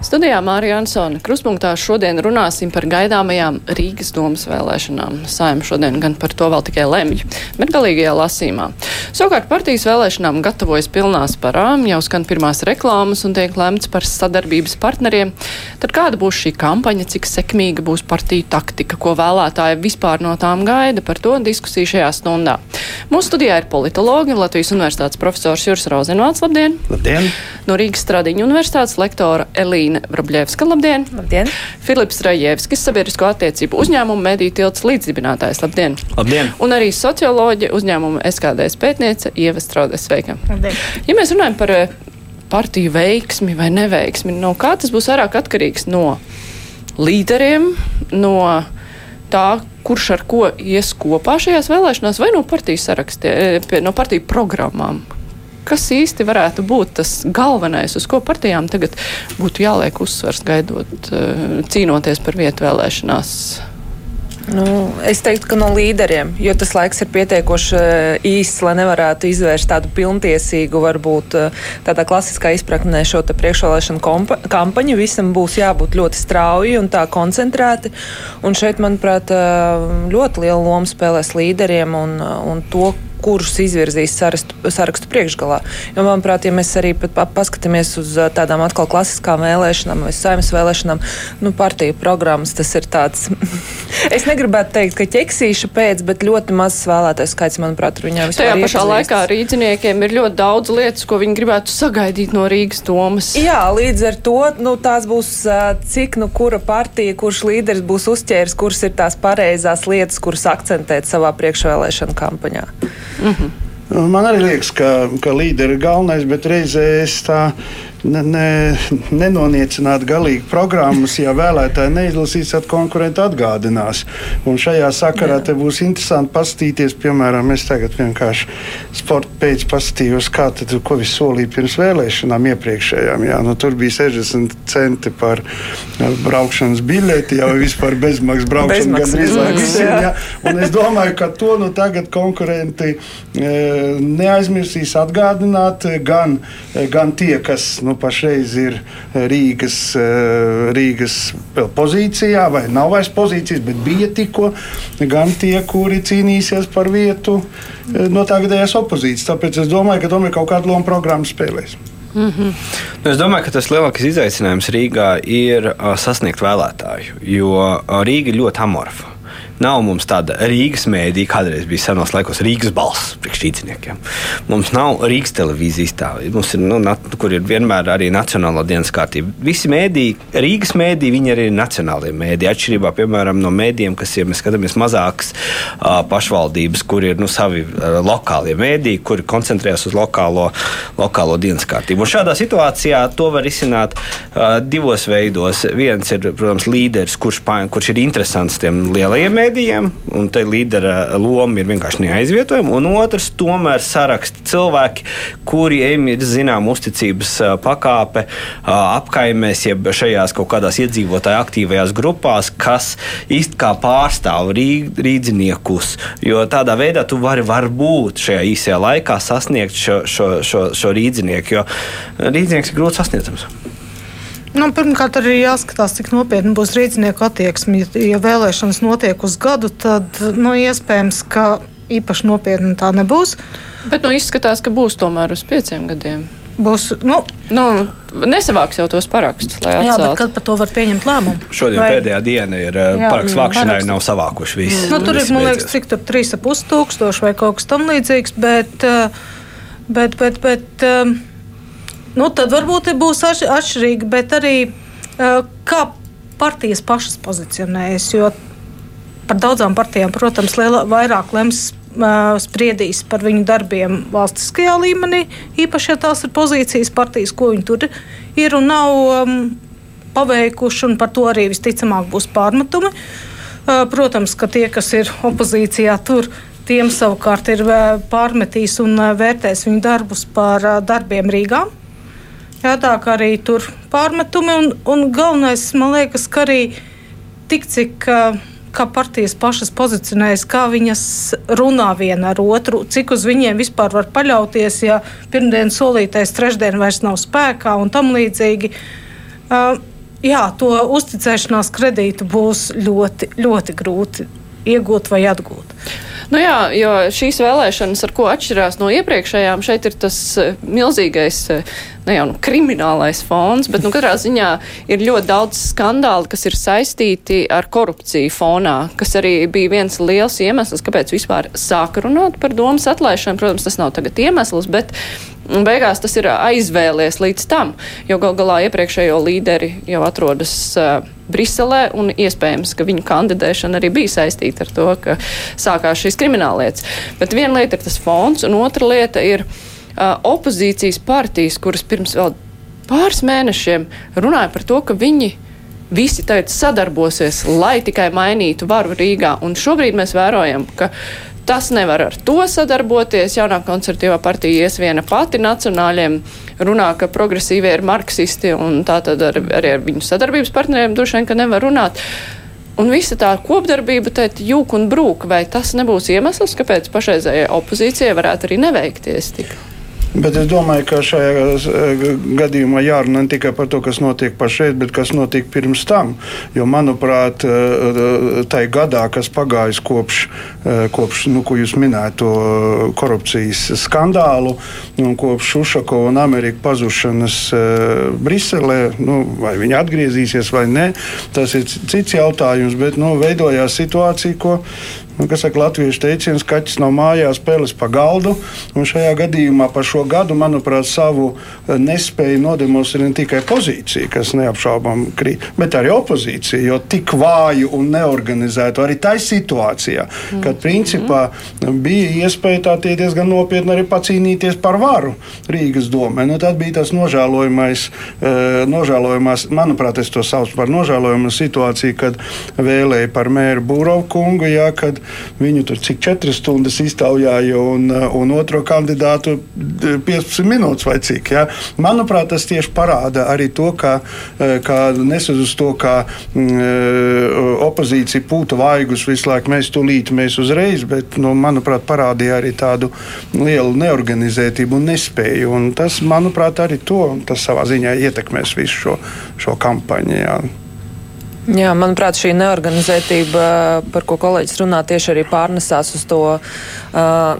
Studijā Mārija Ansona. Kruspunktā šodien runāsim par gaidāmajām Rīgas domas vēlēšanām. Saima šodien gan par to vēl tikai lemj, bet galīgajā lasīmā. Savukārt partijas vēlēšanām gatavojas pilnā sparām, jau skan pirmās reklāmas un tiek lemts par sadarbības partneriem. Tad kāda būs šī kampaņa, cik sekmīga būs partiju taktika, ko vēlētāji vispār no tām gaida, par to diskusiju šajā stundā. Mūsu studijā ir politologi, Latvijas universitātes profesors Juris Rozenvāts, labdien! Labdien! No Rīgas Stradiņu universitātes lektora Elīna Vrabļevska, labdien! Labdien! Filips Rajevskis, sabiedrisko attiecību uzņēmumu mediju tilts līdzdibinātājs, labdien! Labdien! Un arī socioloģija uzņēmuma SKDS pētniece Ieva Straudes, sveika! Labdien! Ja mēs runājam par eh, partiju veiksmi vai neveiksmi, no kā tas būs vairāk atkarīgs no līderiem, no tā, kurš ar ko ies kopā šajās vēlēšanās, vai no partiju sarakstiem, no partiju programmām. Kas īsti varētu būt tas galvenais, uz ko partijām tagad būtu jāliek uzsvers, gaidot, eh, cīnoties par vietu vēlēšanās? Nu, es teiktu, ka no līderiem, jo tas laiks ir pietiekoši eh, īss, lai nevarētu izvērst tādu pilntiesīgu, varbūt eh, tādā klasiskā izpratnē šo priekšvēlēšanu kampaņu. Visam būs jābūt ļoti strauji un tā koncentrēti. Un šeit, manuprāt, ļoti liela loma spēlēs līderiem un, un to, kurus izvirzīs sarastu, sarakstu priekšgalā. Jo, manuprāt, ja mēs arī paskatāmies uz tādām atkal klasiskām vēlēšanām vai saimnes vēlēšanām, nu, partiju programmas, tas ir tāds, es negribētu teikt, ka ķeksīša pēc, bet ļoti mazs vēlētājs skaits, manuprāt, ir viņām vispār. Tajā pašā laikā rīdziniekiem ir ļoti daudz lietas, ko viņi gribētu sagaidīt no Rīgas domas. Jā, līdz ar to, nu, tās būs, cik, nu, kura partija, kurš līderis būs uzķēris, kuras ir tās pareizās lietas, kuras akcentēt savā priekšvēlēšana kampaņā. -hmm. Man arī liekas, ka, ka līderi ir galvenais, bet reizē es tā ne, ne, nenoniecinātu galīgi programmas, ja vēlētāji neizlasīs, tad konkurenti atgādinās. Un šajā sakarā te būs interesanti paskatīties, piemēram, es tagad vienkārši sporta pēc paskatījos, kā tad, ko viņš solīja pirms vēlēšanām iepriekšējām. Jā, nu, tur bija 60 centi par braukšanas biļeti, jau vispār bezmaksas braukšana gandrīz vai visiem. Jā. Un es domāju, ka to nu tagad konkurenti e, neaizmirsīs atgādināt gan, gan tie, kas nu, nu, pašreiz ir eh, Rīgas, eh, Rīgas pozīcijā, vai nav vairs pozīcijas, bet bija tikko gan tie, kuri cīnīsies par vietu eh, no tagadējās opozīcijas. Tāpēc es domāju, ka tomēr kaut kādu lomu programmu spēlēs. Mm -hmm. nu, es domāju, ka tas lielākais izaicinājums Rīgā ir uh, sasniegt vēlētāju, jo Rīga ir ļoti amorfa. Nav mums tāda Rīgas mēdīja, kādreiz bija senos laikos Rīgas balss priekšrīdziniekiem. Mums nav Rīgas televīzijas tā, mums ir, nu, nat, kur ir vienmēr arī nacionālā dienas kārtība. Visi mēdīji, Rīgas mēdīji, viņi arī ir nacionālie mēdīji. Atšķirībā, piemēram, no mēdījiem, kas ir, mēs skatāmies mazākas pašvaldības, kur ir nu, savi lokālie mēdīji, kuri koncentrējas uz lokālo, lokālo dienas kārtību. Un šādā situācijā to var izsināt divos veidos. Viens ir, protams, līderis, kurš, kurš ir interesants tiem lielajiem mēdījiem mēdījiem, un te līdera loma ir vienkārši neaizvietojama. Un otrs, tomēr saraksta cilvēki, kuriem ir zināma uzticības pakāpe apkaimēs, jeb šajās kaut kādās iedzīvotāju aktīvajās grupās, kas īsti kā pārstāv rīdziniekus. Jo tādā veidā tu vari varbūt šajā īsajā laikā sasniegt šo, šo, šo, šo rīdzinieku, jo rīdzinieks ir grūti sasniedzams. Nu, pirmkārt, arī jāskatās, cik nopietni būs rīznieku attieksme. Ja, vēlēšanas notiek uz gadu, tad nu, iespējams, ka īpaši nopietni tā nebūs. Bet nu, izskatās, ka būs tomēr uz pieciem gadiem. Būs, nu, nu, nesavāks jau tos parakstus. Jā, bet kad par to var pieņemt lēmumu? Šodien Vai... pēdējā diena ir jā, parakstu vākšanai, parakstu. nav savākuši visi. Nu, tur ir, man liekas, cik tur 3,5 tūkstoši vai kaut kas tam līdzīgs, bet, bet, bet, bet, bet Nu, tad varbūt būs atšķirīgi, bet arī kā partijas pašas pozicionējas. Jo par daudzām partijām, protams, liela, vairāk lems spriedīs par viņu darbiem valstiskajā līmenī, īpaši, ja tās ir pozīcijas partijas, ko viņi tur ir un nav um, paveikuši, un par to arī visticamāk būs pārmetumi. Uh, protams, ka tie, kas ir opozīcijā, tur tiem savukārt ir pārmetīs un vērtēs viņu darbus par darbiem Rīgā. Jā, tā kā arī tur pārmetumi, un, un galvenais, man liekas, ka arī tik, cik. Kā partijas pašas pozicionējas, kā viņas runā viena ar otru, cik uz viņiem vispār var paļauties, ja pirmdien solītais trešdien vairs nav spēkā un tam līdzīgi. Uh, jā, to uzticēšanās kredītu būs ļoti, ļoti grūti iegūt vai atgūt. Nu jā, jo šīs vēlēšanas, ar ko atšķirās no iepriekšējām, šeit ir tas eh, milzīgais, eh, ne jau nu, kriminālais fons, bet nu, katrā ziņā ir ļoti daudz skandāli, kas ir saistīti ar korupciju fonā, kas arī bija viens liels iemesls, kāpēc vispār sāka runāt par domas atlaišanu. Protams, tas nav tagad iemesls, bet Un beigās tas ir aizvēlies līdz tam, jo gal galā iepriekšējo līderi jau atrodas uh, Briselē, un iespējams, ka viņu kandidēšana arī bija saistīta ar to, ka sākās šīs krimināllietas. Bet viena lieta ir tas fonds, un otra lieta ir uh, opozīcijas partijas, kuras pirms vēl pāris mēnešiem runāja par to, ka viņi visi tagad sadarbosies, lai tikai mainītu varu Rīgā. Un šobrīd mēs vērojam, ka Tas nevar ar to sadarboties. Jaunā konservatīvā partija ies viena pati nacionāļiem runā, ka progresīvie ir marksisti un tā tad ar, arī ar viņu sadarbības partneriem droši vien, ka nevar runāt. Un visa tā kopdarbība, tad jūka un brūka, vai tas nebūs iemesls, kāpēc pašreizējai opozīcijai varētu arī neveikties tik? Bet es domāju, ka šajā eh, gadījumā jārunā ne tikai par to, kas notiek pašreiz, bet kas notika pirms tam. Jo, manuprāt, eh, tai gadā, kas pagājis kopš, eh, kopš nu, jūs minējāt, korupcijas skandālu, un kopš Ušakova un Amerikas pazušanas Briselē, nu, vai viņi atgriezīsies vai nē, tas ir cits jautājums. Bet nu, veidojās situācija, ko nu, kas saka, latviešu teiciens, kaķis nav mājās, peles pa galdu. Šajā gadījumā par šo gadu, manuprāt, savu eh, nespēju nodemonstrēt ne tikai pozīcija, kas neapšaubām krīt, bet arī opozīcija. Jo tik vāju un neorganizētu arī tajā situācijā, kad principā bija iespēja tā diezgan nopietni arī pacīnīties par varu Rīgas domē. Nu, tad bija tas nožēlojamais, eh, nožēlojamās, manuprāt, es to saucu par nožēlojamu situāciju, kad vēlēja par mēru Būrovu kungu, jā, kad Viņu tur cik 4 stundas iztaujāja, un, un otro kandidātu 15 minūtes vai cik. Ja? Manuprāt, tas tieši parāda arī to, ka, ka nesas uz to, ka mm, opozīcija pūta vaigus visu laiku, mēs tulīt, mēs uzreiz, bet, nu, manuprāt, parādīja arī tādu lielu neorganizētību un nespēju. Un tas, manuprāt, arī to tas savā ziņā ietekmēs visu šo, šo kampaņu. Jā. Jā, manuprāt, šī neorganizētība, par ko kolēģis runā, tieši arī pārnesās uz to uh,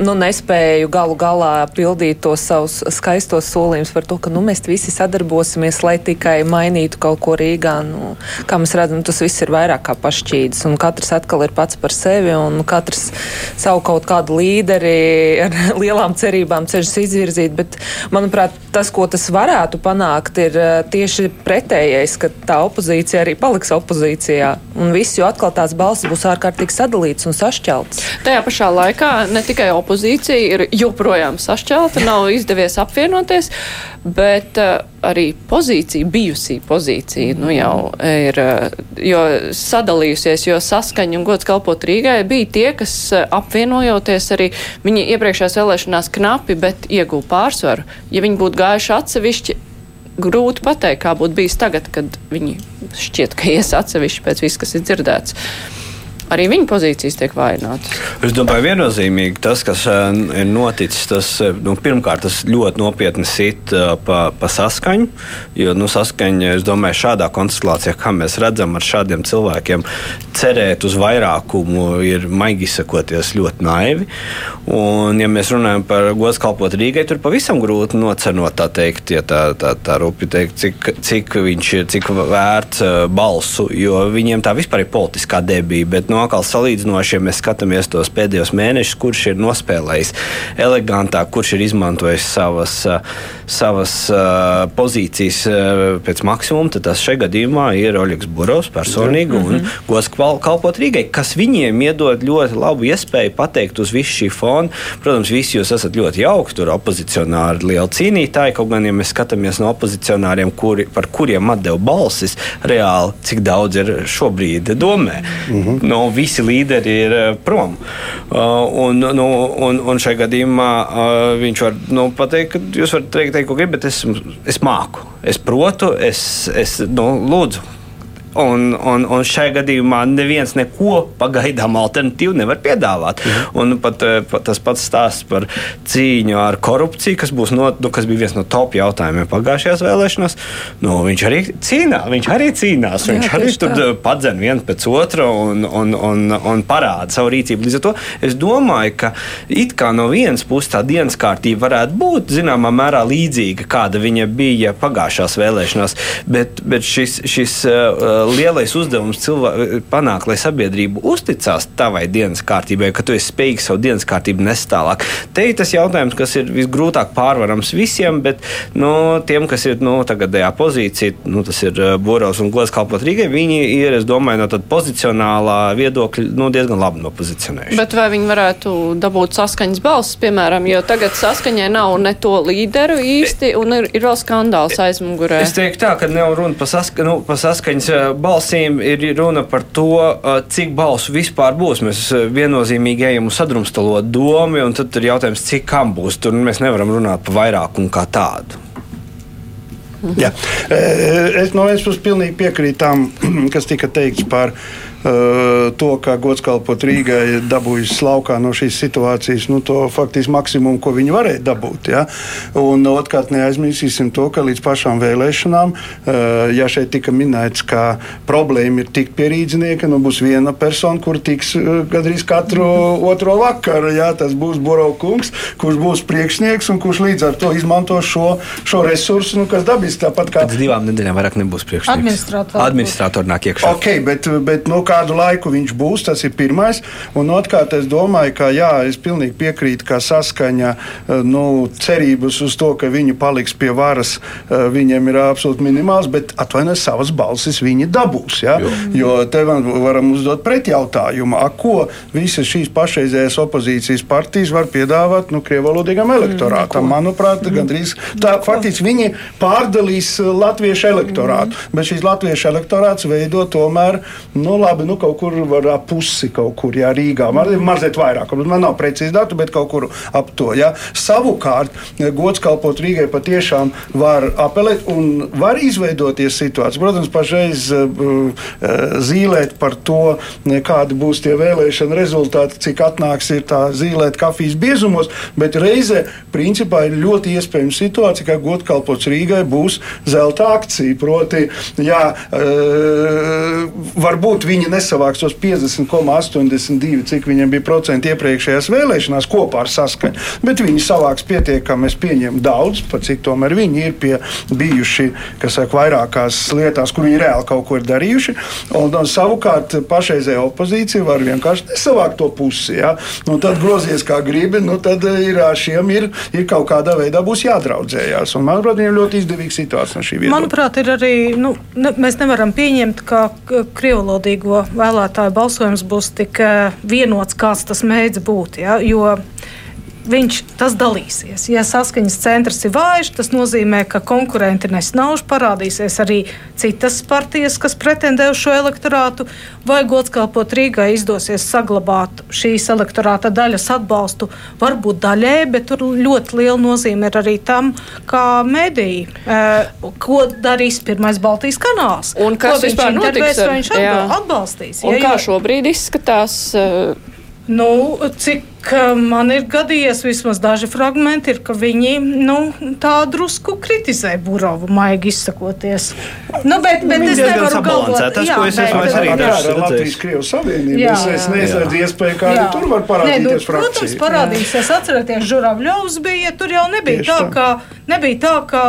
nu, nespēju galu galā pildīt tos savus skaistos solījumus par to, ka nu, mēs visi sadarbosimies, lai tikai mainītu kaut ko Rīgā. Nu, kā mēs redzam, tas viss ir vairāk kā pašķīdis, un katrs atkal ir pats par sevi, un katrs savu kaut kādu līderi ar lielām cerībām cenšas izvirzīt. Bet, manuprāt, tas, ko tas varētu panākt, ir tieši pretējais, ka tā opozīcija arī paliks opozīcija opozīcijā. Un viss, jo atkal tās balsis būs ārkārtīgi sadalīts un sašķelts. Tajā pašā laikā ne tikai opozīcija ir joprojām sašķelta, nav izdevies apvienoties, bet uh, arī pozīcija, bijusī pozīcija, nu jau ir, uh, jo sadalījusies, jo saskaņa un gods kalpot Rīgai bija tie, kas uh, apvienojoties arī viņi iepriekšējās vēlēšanās knapi, bet ieguva pārsvaru. Ja viņi būtu gājuši atsevišķi, grūti pateikt, kā būtu bijis tagad, kad viņi šķiet, ka ies atsevišķi pēc viss, kas ir dzirdēts arī viņa pozīcijas tiek vājinātas. Es domāju, viennozīmīgi tas, kas eh, ir noticis, tas eh, nu, pirmkārt tas ļoti nopietni sit eh, pa, pa saskaņu. Jo nu, saskaņa, es domāju, šādā konstelācijā, kā mēs redzam, ar šādiem cilvēkiem cerēt uz vairākumu ir maigi izsakoties ļoti naivi. Un, ja mēs runājam par gods kalpot Rīgai, tur pavisam grūti nocenot, tā teikt, ja tā, tā, tā rupi teikt, cik, cik viņš ir, cik vērts balsu, jo viņiem tā vispār ir politiskā debija. Bet, nu, atkal salīdzinoši, ja mēs skatāmies tos pēdējos mēnešus, kurš ir nospēlējis elegantāk, kurš ir izmantojis savas, savas pozīcijas pēc maksimuma, tad tas šajā gadījumā ir Oļegs Burovs personīgi un mm -hmm. Gos kalpot Rīgai, kas viņiem iedod ļoti labu iespēju pateikt uz visu šī fona. Protams, visi jūs esat ļoti jauki, tur opozicionāri, lieli cīnītāji, kaut gan, ja mēs skatāmies no opozicionāriem, kuri, par kuriem atdeva balsis, reāli, cik daudz ir šobrīd domē. Mm -hmm. no, visi līderi ir eh, prom. Uh, un, nu, un, un šajā gadījumā uh, viņš var nu, pateikt, ka jūs varat teikt, teikt ko gribat, bet es, es māku, es protu, es, es nu, lūdzu Un, un, un šajā gadījumā neviens neko pagaidām alternatīvu nevar piedāvāt. Mhm. Un pat, eh, pat tas pats stāsts par cīņu ar korupciju, kas, no, nu, kas bija viens no top jautājumiem pagājušajās vēlēšanās. Nu, viņš arī cīnās, viņš arī cīnās, Jā, viņš arī tur padzen vienu pēc otra un, un, un, un parāda savu rīcību. Līdz ar to es domāju, ka it kā no vienas puses tā dienas kārtība varētu būt zināmā mērā līdzīga, kāda viņa bija pagājušās vēlēšanās, bet, bet šis, šis uh, lielais uzdevums cilvēku panākt, lai sabiedrība uzticās tavai dienas kārtībai, ka tu esi spējīgs savu dienas kārtību nest tālāk. Te ir tas jautājums, kas ir visgrūtāk pārvarams visiem, bet nu, tiem, kas ir nu, tagadējā pozīcijā, nu, tas ir uh, Borovs un Gods kalpot Rīgai, viņi ir, es domāju, no tāda pozicionālā viedokļa nu, diezgan labi nopozicionējuši. Bet vai viņi varētu dabūt saskaņas balsis, piemēram, jo tagad saskaņai nav ne to līderu īsti, un ir, ir vēl skandāls aizmugurē? Es teiktu tā, ka nav runa par saska, nu, pa saskaņas uh, balsīm ir runa par to, cik balsu vispār būs. Mēs viennozīmīgi ejam uz sadrumstalot domu, un tad ir jautājums, cik kam būs. Tur mēs nevaram runāt par vairākumu kā tādu. Jā. Es no vienas puses pilnīgi piekrītu tam, kas tika teikts par Eh, to, ka gods kalpot Rīgai dabūjis laukā no šīs situācijas, nu, to faktiski maksimumu, ko viņi varēja dabūt. Ja? Un otrkārt, neaizmirsīsim to, ka līdz pašām vēlēšanām, eh, ja šeit tika minēts, ka problēma ir tikt pie rīznieka, nu būs viena persona, kur tiks eh, gandrīz katru otro vakaru. Ja? Tas būs Borovkungs, kurš būs priekšnieks un kurš līdz ar to izmanto šo, šo resursu, nu, kas dabīs tāpat kā. Pēc divām nedēļām vairāk nebūs priekšnieks. Administratori. Administratori nāk iekšā. Okay, bet, bet, nu, kādu laiku viņš būs, tas ir pirmais. Un otrkārt, es domāju, ka jā, es pilnīgi piekrītu, ka saskaņa eh, nu, cerības uz to, ka viņi paliks pie varas, eh, viņiem ir absolūti minimāls, bet atvainojiet, savas balsis viņi dabūs. Ja? Jo. jo te varam uzdot pretjautājumu, ko visas šīs pašreizējās opozīcijas partijas var piedāvāt nu, krievalodīgam elektorātam. Mm, Manuprāt, mm. gandrīz tā faktiski viņi pārdalīs eh, latviešu elektorātu, mm. bet šīs latviešu elektorāts veido tomēr nu, labi labi, nu kaut kur var ap pusi kaut kur, jā, Rīgā. Man ir mazliet vairāk, man nav precīzi datu, bet kaut kur ap to. Jā. Savukārt, gods kalpot Rīgai patiešām var apelēt un var izveidoties situācija. Protams, pašreiz uh, zīlēt par to, kādi būs tie vēlēšana rezultāti, cik atnāks ir tā zīlēt kafijas biezumos, bet reizē principā ir ļoti iespējama situācija, ka godkalpots Rīgai būs zelta akcija. Proti, jā, uh, varbūt viņi nesavāks tos 50,82, cik viņiem bija procenti iepriekšējās vēlēšanās kopā ar saskaņu. Bet viņi savāks pietiekami, es pieņemu daudz, pat cik tomēr viņi ir pie bijuši, kas saka, vairākās lietās, kur viņi reāli kaut ko ir darījuši. Un, un savukārt pašreizējā opozīcija var vienkārši nesavākt to pusi. Ja? Nu, tad grozies kā gribi, nu, tad ir, šiem ir, ir kaut kādā veidā būs jādraudzējās. Un, manuprāt, viņiem ļoti izdevīga situācija no šī viedokļa. Manuprāt, ir arī, nu, ne, mēs nevaram pieņemt, ka krievlodīgo vēlētāju balsojums būs tik eh, vienots, kāds tas mēdz būt. Ja? Jo viņš tas dalīsies. Ja saskaņas centrs ir vājš, tas nozīmē, ka konkurenti nesnauž, parādīsies arī citas partijas, kas pretendē uz šo elektorātu, vai godskalpot Rīgai izdosies saglabāt šīs elektorāta daļas atbalstu. Varbūt daļēji, bet tur ļoti liela nozīme ir arī tam, kā mediji, ko darīs pirmais Baltijas kanāls. Un kas vispār notiks? Ar, viņš atbalstīs. Un ja, kā šobrīd izskatās? Uh, Nu, cik man ir gadījies, vismaz daži fragmenti, ir, ka viņi nu, tā drusku kritizē Burovu, maigi izsakoties. Nu, bet, bet es nevaru galvot, tas, jā, ko es esmu arī redzējis. Latvijas Krievijas Savienība, jā, es, es neizredzu iespēju, kā jā. arī tur var parādīties Nē, nu, frakcija. Protams, parādīsies, atcerieties, Žuravļovs bija, tur jau nebija Tieši tā, tā, ka, nebija tā, ka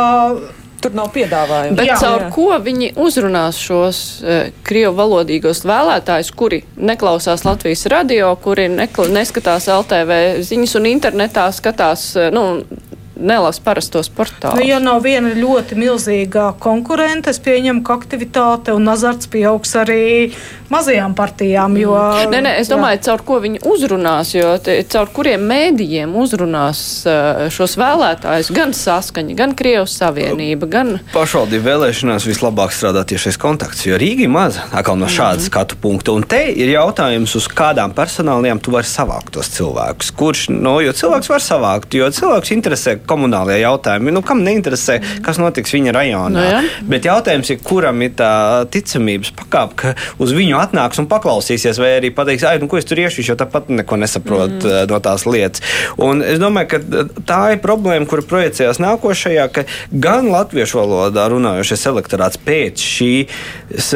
Tur nav piedāvājumu. Bet jā, caur jā. ko viņi uzrunās šos uh, krievu valodīgos vēlētājus, kuri neklausās Latvijas radio, kuri nekla, neskatās LTV ziņas un internetā skatās, uh, nu, nelasa parastos portālus. Nu, ja nav viena ļoti milzīga konkurence, es pieņemu, ka aktivitāte un azarts pieaugs arī mazajām partijām. Jo, nē, nē, es domāju, jā. caur ko viņi uzrunās, jo te, caur kuriem mēdījiem uzrunās uh, šos vēlētājus gan saskaņa, gan Krievijas Savienība, gan. Pašvaldību vēlēšanās vislabāk strādā tiešais kontakts, jo Rīga ir maza, atkal no šāda mm -hmm. skatu punkta. Un te ir jautājums, uz kādām personālajām tu vari savākt tos cilvēkus. Kurš, no, jo cilvēks var savākt, jo cilvēks interesē komunālie jautājumi. Nu, kam neinteresē, kas notiks viņa rajonā? Nu, jā. Bet jautājums ir, kuram ir tā ticamības pakāpe, ka uz viņu atnāks un paklausīsies, vai arī pateiks, ah, nu, ko es tur iešu, jo tāpat neko nesaprot mm. no tās lietas. Un es domāju, ka tā ir problēma, kura projicējās nākošajā, ka gan latviešu valodā runājošais elektorāts pēc šīs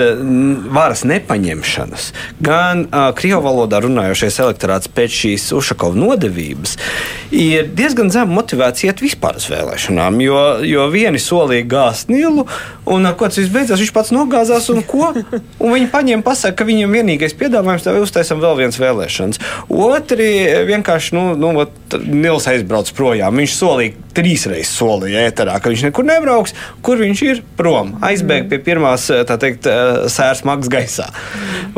varas nepaņemšanas, gan uh, krievu valodā runājošais elektorāts pēc šīs Ušakova nodevības ir diezgan zem motivēts iet vispār uz vēlēšanām, jo, jo vieni solīja gāzt Nilu, un ko tas beidzās, viņš pats nogāzās un ko? Un viņi paņēma pasaka, ka viņam vienīgais piedāvājums tev uztaisam vēl viens vēlēšanas. Otri vienkārši, nu, nu Nils aizbrauc projām. Viņš solīja, trīsreiz solīja ēterā, ka viņš nekur nebrauks, kur viņš ir prom. Aizbēg pie pirmās, tā teikt, sērs mags gaisā.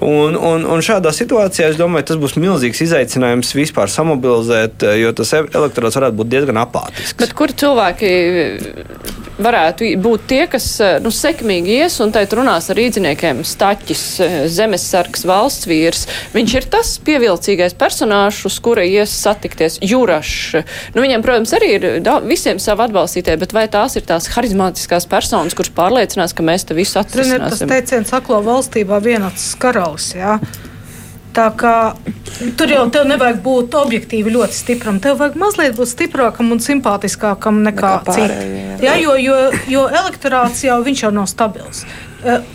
Un, un, un šādā situācijā es domāju, tas būs milzīgs izaicinājums vispār samobilizēt, jo tas elektorāts varētu būt diezgan apātisks. Bet kur cilvēki varētu būt tie, kas nu, sekmīgi ies un teikt runās ar rīdziniekiem, staķis, zemesargs, valsts vīrs. Viņš ir tas pievilcīgais personāžs, uz kura ies satikties. Jurašs. Nu, viņiem, protams, arī ir da, visiem savi atbalstītāji, bet vai tās ir tās harizmātiskās personas, kuras pārliecinās, ka mēs te visu atrisināsim? Ziniet, tas teiciens aklo valstībā vienāds karalis, jā. Tā kā tur jau tev nevajag būt objektīvi ļoti stipram. Tev vajag mazliet būt stiprākam un simpātiskākam nekā, nekā citi. Jā, jo, jo, jo elektorāts jau, jau nav stabils.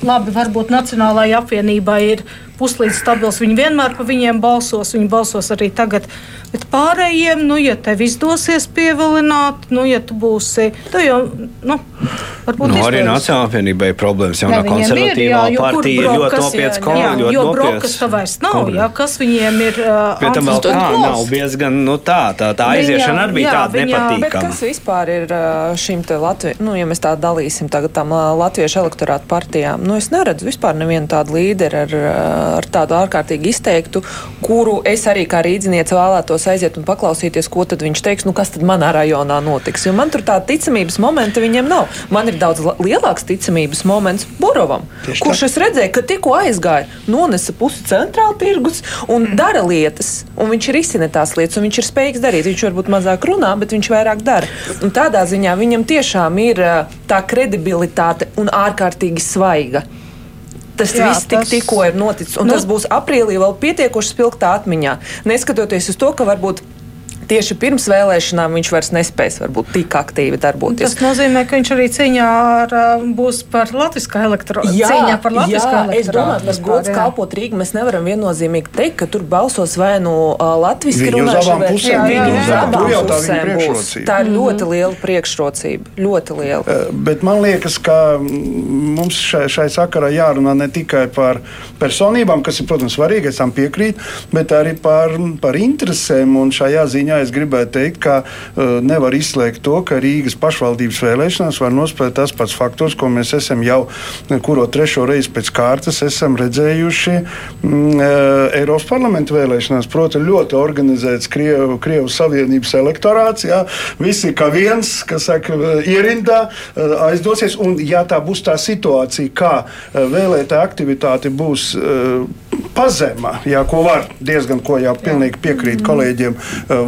Labi, varbūt Nacionālajai apvienībai ir puslīdz stabils. Viņi vienmēr par viņiem balsos, viņi balsos arī tagad. Bet pārējiem, nu, ja tev izdosies pievilināt, nu, ja tu būsi, tu jau, nu, varbūt nu, arī Nacionālajā apvienībai ir problēmas. Jaunā konservatīvā ir, jā, partija ir ļoti jā, ļoti jo brokas tā vairs nav, problēma. jā, kas viņiem ir. Uh, Bet tam vēl tā nav diezgan, nu, tā, tā, tā aiziešana arī bija tāda nepatīkama. Bet kas vispār ir šim te Latviju, nu, ja mēs tā dalīsim tagad tam latviešu elektorātu partijām, nu, es neredzu vispār nevienu tādu līderi ar, ar tādu ārkārtīgi izteiktu, kuru es arī kā rīdziniece vēlētos aiziet un paklausīties, ko tad viņš teiks, nu kas tad manā rajonā notiks. Jo man tur tā ticamības momenta viņiem nav. Man ir daudz lielāks ticamības moments Borovam, Tieši kurš tā. es redzēju, ka tikko aizgāja, nonesa pusi centrāla tirgus un mm. dara lietas. Un viņš ir izsina tās lietas, un viņš ir spējīgs darīt. Viņš varbūt mazāk runā, bet viņš vairāk dara. Un tādā ziņā viņam tiešām ir tā kredibilitāte un ārkārtīgi svaiga. Tas Jā, viss tik, tas... tikko ir noticis, un nu, tas būs aprīlī vēl pietiekoši spilgtā atmiņā. Neskatoties uz to, ka varbūt tieši pirms vēlēšanām viņš vairs nespēs varbūt tik aktīvi darboties. Tas nozīmē, ka viņš arī cīņā ar, būs par latviskā elektorātu. Jā, cīņā par latviskā elektorātu. Es domāju, ka gods kalpot Rīgu mēs nevaram viennozīmīgi teikt, ka tur balsos vai nu uh, latviski runāšana, vai jā, jā. jā. Tā, ir ļoti liela priekšrocība. Ļoti liela. Uh, bet man liekas, ka mums šai, šai sakarā jārunā ne tikai par personībām, kas ir, protams, svarīgi, es tam piekrītu, bet arī par, par interesēm un šajā ziņā es gribēju teikt, ka uh, nevar izslēgt to, ka Rīgas pašvaldības vēlēšanās var nospēlēt tas pats faktors, ko mēs esam jau kuro trešo reizi pēc kārtas redzējuši mm, uh, Eiropas parlamenta vēlēšanās. Proti, ļoti organizēts Krievu, Krievu Savienības elektorāts. Jā, visi kā viens, kas saka, ierindā, uh, aizdosies. Un, ja tā būs tā situācija, kā uh, vēlētāja aktivitāte būs uh, pazema, jā, ko var diezgan, ko jau pilnīgi piekrīt mm. kolēģiem,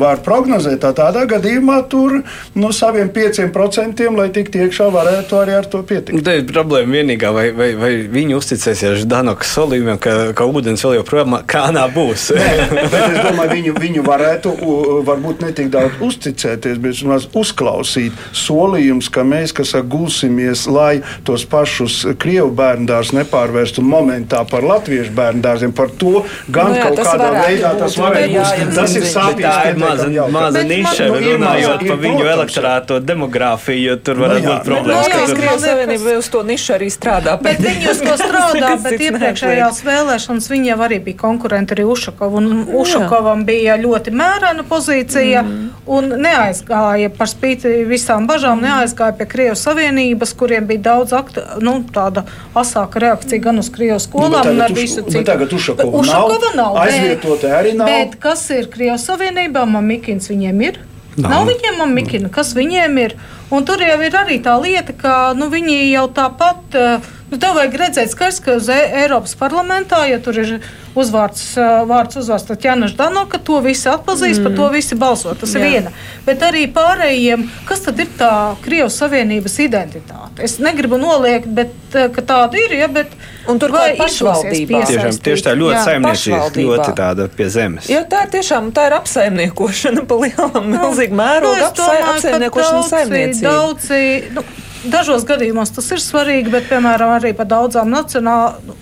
var prognozēt. Tā, tādā gadījumā tur no saviem 5%, lai tiktu iekšā, varētu arī ar to pietikt. Tā ir problēma vienīgā, vai, vai, vai viņi uzticēsies Danokas solījumiem, ka, ka ūdens vēl joprojām kānā būs. Nē, es domāju, viņu, viņu varētu varbūt ne tik daudz uzticēties, bet vismaz uzklausīt solījumus, ka mēs, kas gulsimies, lai tos pašus Krievu bērndārs nepārvērstu momentā par latviešu bērndārziem, par to gan nu jā, kaut kādā veidā tas varētu būt. Tas ir sāpīgi maza, maza niša, nu, runājot par viņu elektorāto demogrāfiju, jo tur var nu, būt problēmas. Jā. Krievijas Savienība uz to nišu arī strādā. Bet viņi uz to strādā, bet iepriekšējās vēlēšanas viņi jau arī bija konkurenti arī Ušakovu, un Ušakovam bija ļoti mērena pozīcija, mm. un neaizgāja par spīti visām bažām, neaizgāja pie Krievijas Savienības, kuriem bija daudz aktu, nu, tāda asāka reakcija gan uz Krievijas skolām, nu, gan ar visu citu. Tagad Ušakova nav, aizvietota arī nav. Bet kas ir Krievijas Savienībā? Mamikins viņiem ir. Nav, nav viņiem mamikina, kas viņiem ir. Un tur jau ir arī tā lieta, ka nu, viņi jau tāpat. Uh, nu, Nu, tev vajag redzēt, skars, ka uz E- Eiropas parlamentā, ja tur ir uzvārds, ā, vārds uzvārds Tatjana Ždanoka, to visi atpazīst, mm. par to visi balso. Tas Jā. ir viena. Bet arī pārējiem, kas tad ir tā Krievijas Savienības identitāte? Es negribu noliegt, bet, ka tāda ir, ja, bet Un turklāt vai pašvaldībā. Tiešām, tieši tā ļoti pašvaldībā. ļoti tāda pie zemes. Jo tā ir tiešām tā ir apsaimniekošana, pa lielam, Nu, es domāju, ka apsaimniekošana daudzi- saimniecība. Daudzi, nu, dažos gadījumos tas ir svarīgi, bet, piemēram, arī par daudzām nacionāla,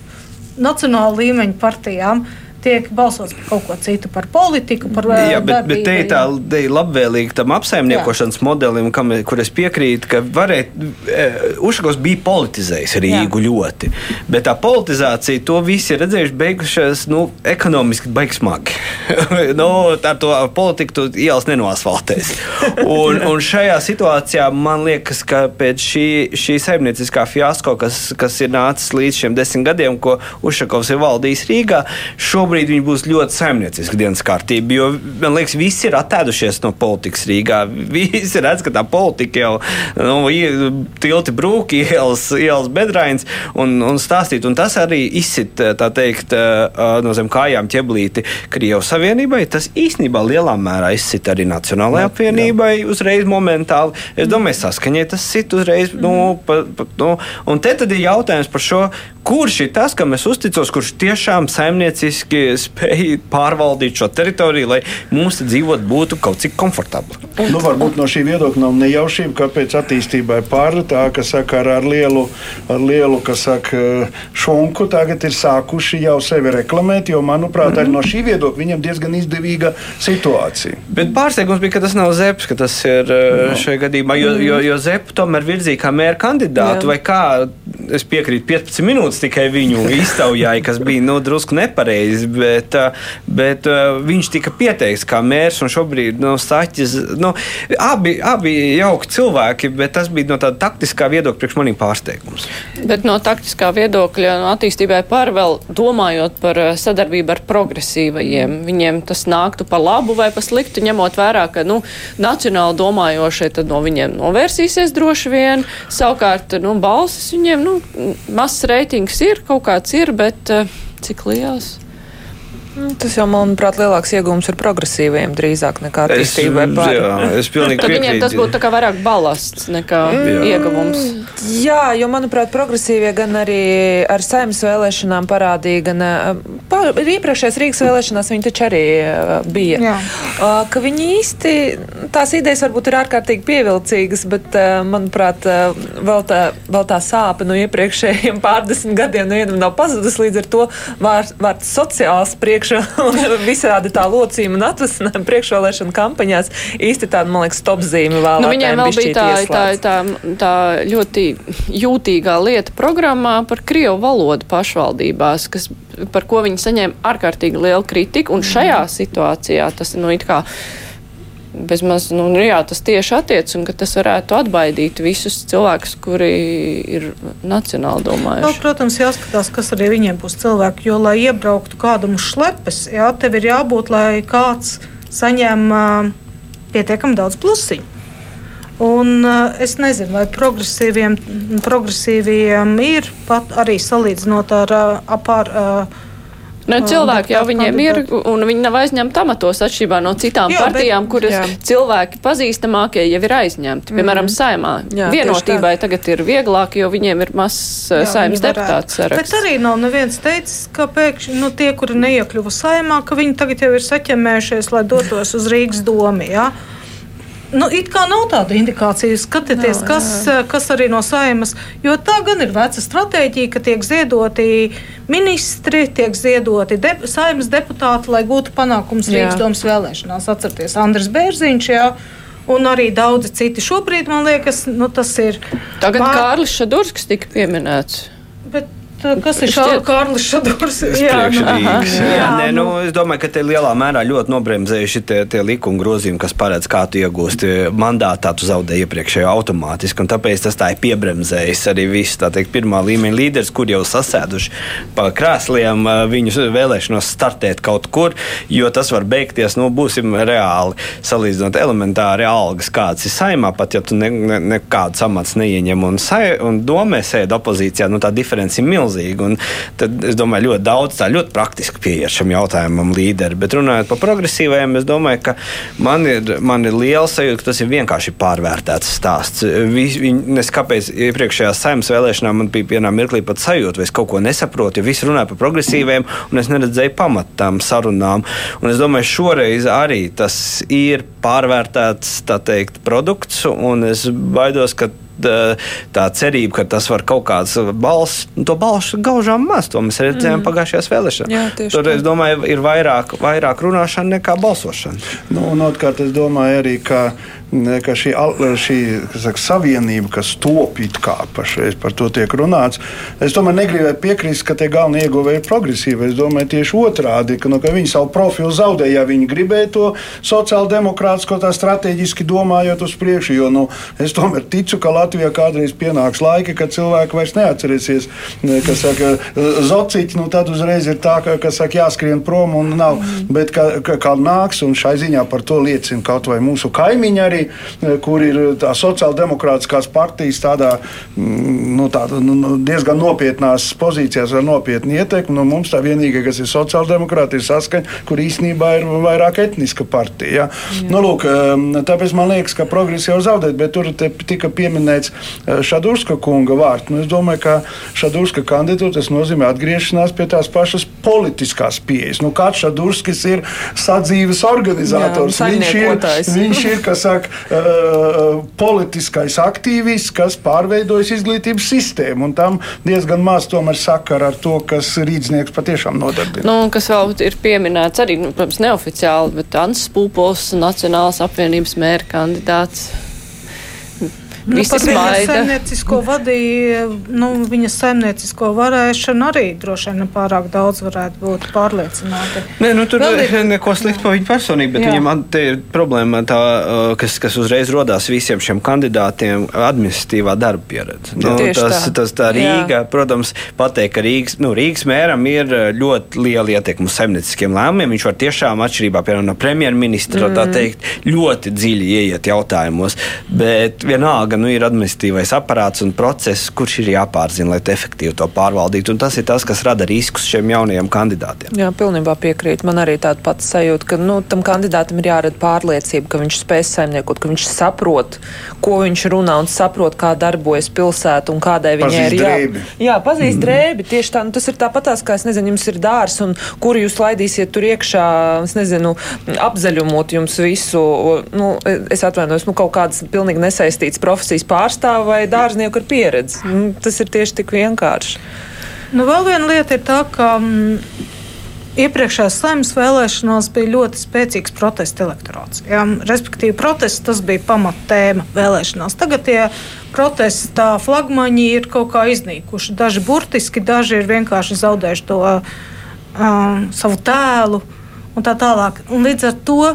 nacionāla līmeņa partijām tiek balsots par kaut ko citu, par politiku, par Jā, bet, bet te ir tā darbību, ir labvēlīga tam apsaimniekošanas Jā. modelim, kam, kur es piekrītu, ka varēja, e, Ušakovs bija politizējis Rīgu Jā. ļoti. Bet tā politizācija, to visi ir redzējuši, beigušies nu, ekonomiski baigs smagi. nu, tā to politiku tu ielas nenoasfaltēs. Un, un šajā situācijā man liekas, ka pēc šī, šī saimnieciskā fiasko, kas, kas ir nācis līdz šiem desmit gadiem, ko Ušakovs ir valdījis Rīgā, šobrīd viņi būs ļoti saimnieciski dienas kārtība. Jo man liekas, visi ir attēdušies no politikas Rīgā. Visi redz, ka tā politika jau nu, tilti brūk, ielas, ielas bedrains un, un stāstīt. Un tas arī izsit, tā teikt, no zem kājām ķeblīti Krievijas Savienībai. Tas īstenībā lielā mērā izsit arī Nacionālajai apvienībai uzreiz momentāli. Es domāju, saskaņai tas sit uzreiz. Nu, pa, pa, nu, un te tad ir jautājums par šo, kurš ir tas, kam es uzticos, kurš tiešām saimnieciski spēj pārvaldīt šo teritoriju, lai mums dzīvot būtu kaut cik komfortabli. Nu, varbūt no šī viedokļa nav nejaušība, kāpēc attīstībai pāri tā, ka saka, ar, lielu, ar lielu kas saka, šunku tagad ir sākuši jau sevi reklamēt, jo, manuprāt, arī no šī viedokļa viņam diezgan izdevīga situācija. Bet pārsteigums bija, ka tas nav Zepes, ka tas ir no. šajā gadījumā, jo, jo, jo Zepu tomēr virzīja kā mēra kandidātu, Jā. vai kā es piekrītu, 15 minūtes tikai viņu iztaujāja, kas bija nu, drusku nepareizi, bet, uh, bet uh, viņš tika pieteikts kā mērs, un šobrīd no Saķis, nu, abi, abi jauki cilvēki, bet tas bija no tāda taktiskā viedokļa priekš maniem pārsteigums. Bet no taktiskā viedokļa no attīstībai par vēl domājot par eh, sadarbību ar progresīvajiem, viņiem tas nāktu pa labu vai pa sliktu, ņemot vērā, ka nu, nacionāli domājošie no viņiem novērsīsies droši vien. Savukārt, nu, balsis viņiem, nu, mazs reitings ir, kaut kāds ir, bet eh, cik liels? Tas jau, manuprāt, lielāks iegūms ir progresīviem drīzāk nekā attīstībai. Es, jā, es pilnīgi Tad viņiem tas piekrītu. būtu kā vairāk balasts nekā Jā. ieguvums. Jā, jo, manuprāt, progresīvie gan arī ar saimnes vēlēšanām parādīja, gan pār, iepriekšējās Rīgas vēlēšanās viņi taču arī bija. Jā. Ka viņi īsti, tās idejas varbūt ir ārkārtīgi pievilcīgas, bet, manuprāt, vēl tā, vēl tā sāpe no iepriekšējiem pārdesmit gadiem no vienam nav pazudus. Līdz ar to vārds, sociāls priekšā visādi tā locījuma un atvasinājuma priekšvēlēšana kampaņās īsti tāda, man liekas, stopzīme vēl. Nu, viņiem vēl bija tā, tā, tā, tā ļoti jūtīgā lieta programmā par krievu valodu pašvaldībās, kas, par ko viņi saņēma ārkārtīgi lielu kritiku. Un šajā situācijā tas nu, it kā bezmaz, nu, nu, jā, tas tieši attiec un ka tas varētu atbaidīt visus cilvēkus, kuri ir nacionāli Nu, domājuši. protams, jāskatās, kas arī viņiem būs cilvēki. Jo, lai iebrauktu kādam uz šlepes, jā, tev ir jābūt, lai kāds saņem uh, pietiekami daudz plusiņu. Un, uh, es nezinu, vai progresīviem, progresīviem ir pat arī salīdzinot ar uh, apār. Uh, Ne, cilvēki jau viņiem ir, un viņi nav aizņemti amatos atšķirībā no citām Jā, jā, bet- partijām, kuras jā. cilvēki pazīstamākie jau ir aizņemti. Piemēram, saimā. Jā, Vienotībai tagad ir vieglāk, jo viņiem ir mazs viņi varētu. deputāts Bet saraksts. arī nav neviens teicis, ka pēkšņi nu, tie, kuri neiekļuva saimā, ka viņi tagad jau ir saķemējušies, lai dotos uz Rīgas domu. Ja? Nu, it kā nav tāda indikācija, skatieties, Nav, kas, kas arī no saimas. Jo tā gan ir veca stratēģija, ka tiek ziedoti ministri, tiek ziedoti de, saimas deputāti, lai gūtu panākumus Jā. Rīgas domas vēlēšanās. Atcerieties, Andris Bērziņš. Jā, Un arī daudzi citi šobrīd, man liekas, nu, tas ir. Tagad Mār- Kārlis Šadurskis tika pieminēts. Bet kas ir šā, Kārlis Šadurs. Priekšrīgas. Jā, jā, nē, nu, es domāju, ka te lielā mērā ļoti nobremzējuši tie, tie likuma grozījumi, kas paredz, kā tu iegūsti mandātā, tu zaudē iepriekšējo automātiski. Un tāpēc tas tā ir piebremzējis arī viss, tā teikt, pirmā līmeņa līderis, kur jau sasēduši pa krēsliem, viņus vēlēšanos startēt kaut kur, jo tas var beigties, nu, būsim reāli salīdzinot elementāri algas, kāds ir saimā, pat ja tu nekāds ne, ne amats neieņem un, sai, un domē sēdi opozīcijā, nu, tā diference ir milzīga. Tad es domāju, ļoti daudz tā ļoti praktiski pieiet šim jautājumam līderi. Bet runājot par progresīvajiem, es domāju, ka man ir, man ir liela sajūta, ka tas ir vienkārši pārvērtēts stāsts. Es kāpēc iepriekšējās saimnes vēlēšanām man bija vienā mirklī pat sajūta, vai es kaut ko nesaprotu, jo visi runāja par progresīviem, un es neredzēju pamatu tam sarunām. Un es domāju, šoreiz arī tas ir pārvērtēts teikt, produkts, un es baidos, ka tā cerība, ka tas var kaut kāds balss, nu, to balsu gaužām maz. To mēs redzējām mm. pagājušajās vēlēšanās. Tur, tā. es domāju, ir vairāk, vairāk runāšana nekā balsošana. Nu, un otrkārt, es domāju arī, ka ka šī, šī saka, savienība, kas top it kā pašreiz par to tiek runāts, es domāju, negribētu piekrist, ka tie galvenie ieguvēji ir progresīvi. Es domāju, tieši otrādi, ka, nu, ka viņi savu profilu zaudēja, ja viņi gribēja to sociāldemokrātisko tā strateģiski domājot uz priekšu. Jo nu, es tomēr ticu, ka Latvijā kādreiz pienāks laiki, kad cilvēki vairs neatcerēsies, kas saka, zociķi, nu tad uzreiz ir tā, ka, kas saka, jāskrien prom un nav. Bet kā, kā nāks, un šai ziņā par to liecina kaut vai mūsu kaimiņi arī partija, kur ir tā sociāldemokrātiskās partijas tādā, mm, nu, tāda, nu, nu, diezgan nopietnās pozīcijās ar nopietnu ietekmi. Nu, mums tā vienīgā, kas ir sociāldemokrātija, ir saskaņa, kur īstenībā ir vairāk etniska partija. Ja? Nu, lūk, tāpēc man liekas, ka progress jau zaudēt, bet tur tika pieminēts eh, Šadurska kunga vārds. Nu, es domāju, ka Šadurska kandidatūra tas nozīmē atgriešanās pie tās pašas politiskās pieejas. Nu, kāds Šadurskis ir sadzīves organizators? Jā, viņš ir, viņš ir, kas saka, uh, politiskais aktīvists, kas pārveidojas izglītības sistēmu. Tam diezgan maz tomēr sakara ar to, kas rīznieks patiešām nodarbina. Nu, kas vēl ir pieminēts arī, nu, protams, neoficiāli, bet Ants Pūpols, Nacionālās apvienības mēra kandidāts. Nu, Visi smaida. Saimniecisko vadīja, nu, viņas saimniecisko varēšana arī droši vien nepārāk daudz varētu būt pārliecināti. Nē, nu, tur ir neko sliktu par viņu personību, bet jā. viņam ir problēma tā, kas, kas uzreiz rodās visiem šiem kandidātiem - administratīvā darba pieredze. Nu, tas, tā. tas tā Rīga, jā. protams, pateikt, ka Rīgas, nu, Rīgas mēram ir ļoti liela ietekme uz saimnieciskiem lēmumiem. Viņš var tiešām atšķirībā piemēram, no premjerministra mm. teikt, ļoti dziļi ieiet jautājumos, bet vienalga vienalga nu, ir administratīvais aparāts un process, kurš ir jāpārzina, lai efektīvi to pārvaldītu. Un tas ir tas, kas rada riskus šiem jaunajiem kandidātiem. Jā, pilnībā piekrīt. Man arī tāda pati sajūta, ka nu, tam kandidātam ir jārada pārliecība, ka viņš spēj saimniekot, ka viņš saprot, ko viņš runā un saprot, kā darbojas pilsēta un kādai viņai ir jābūt. Jā, pazīst mm. drēbi. Tieši tā, nu, tas ir tāpatās, kā es nezinu, jums ir dārs un kuru jūs laidīsiet tur iekšā, es nezinu, apzaļumot jums visu. Nu, es atvainojos, nu, kaut kādas pilnīgi nesaistītas profesijas profesijas pārstāvu vai dārznieku ar pieredzi. Nu, tas ir tieši tik vienkārši. Nu, vēl viena lieta ir tā, ka mm, iepriekšējās saimnes vēlēšanās bija ļoti spēcīgs protesta elektorāts. Ja? Respektīvi, protests bija pamatēma vēlēšanās. Tagad tie protesta flagmaņi ir kaut kā iznīkuši. Daži burtiski, daži ir vienkārši zaudējuši to uh, savu tēlu un tā tālāk. Un līdz ar to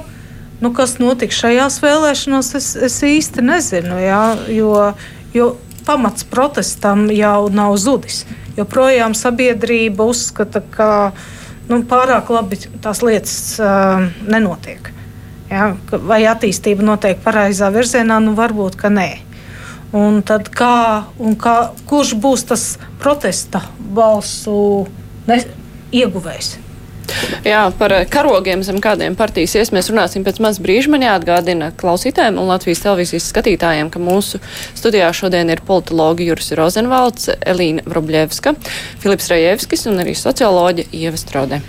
Nu, kas notiks šajās vēlēšanās, es, es īsti nezinu. Jā, jo, jo pamats protestam jau nav zudis. Joprojām sabiedrība uzskata, ka nu, pārāk labi tās lietas uh, nenotiek. Ja? Vai attīstība notiek pareizā virzienā, nu varbūt, ka nē. Un tad kā, un kā, kurš būs tas protesta balsu ne, ieguvējs? Jā, par karogiem zem kādiem partijas ies mēs runāsim pēc maz brīža. Man jāatgādina klausītājiem un Latvijas televīzijas skatītājiem, ka mūsu studijā šodien ir politologi Juris Rozenvalds, Elīna Vrobļevska, Filips Rajevskis un arī socioloģa Ieva Strode.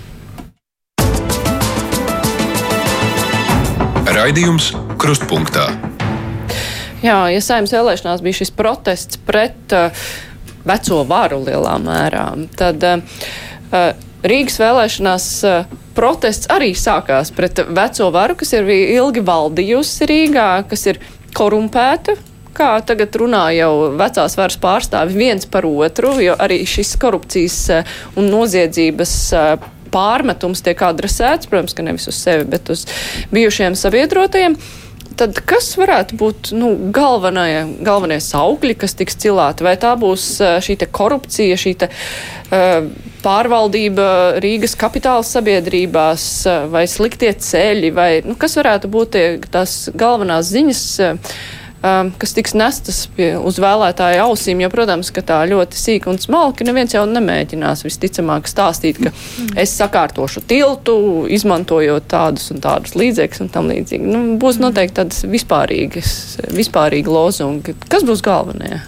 Raidījums Krustpunktā. Jā, ja saimnes vēlēšanās bija šis protests pret uh, veco varu lielā mērā, tad uh, Rīgas vēlēšanās eh, protests arī sākās pret veco varu, kas ir ilgi valdījusi Rīgā, kas ir korumpēta, kā tagad runā jau vecās varas pārstāvi viens par otru, jo arī šis korupcijas eh, un noziedzības eh, pārmetums tiek adresēts, protams, ka nevis uz sevi, bet uz bijušiem sabiedrotajiem. Tad kas varētu būt nu, galvenie, galvenie saukļi, kas tiks cilāti? Vai tā būs šī korupcija, šī te, uh, pārvaldība Rīgas kapitāla sabiedrībās, vai sliktie ceļi, vai nu, kas varētu būt tie, tās galvenās ziņas? Um, kas tiks nestas pie, uz vēlētāju ausīm, jo, protams, ka tā ļoti sīka un smalki neviens jau nemēģinās visticamāk stāstīt, ka es sakārtošu tiltu, izmantojot tādus un tādus līdzekļus un tam līdzīgi. Nu, būs noteikti tādas vispārīgas, vispārīgi lozungi. Kas būs galvenie?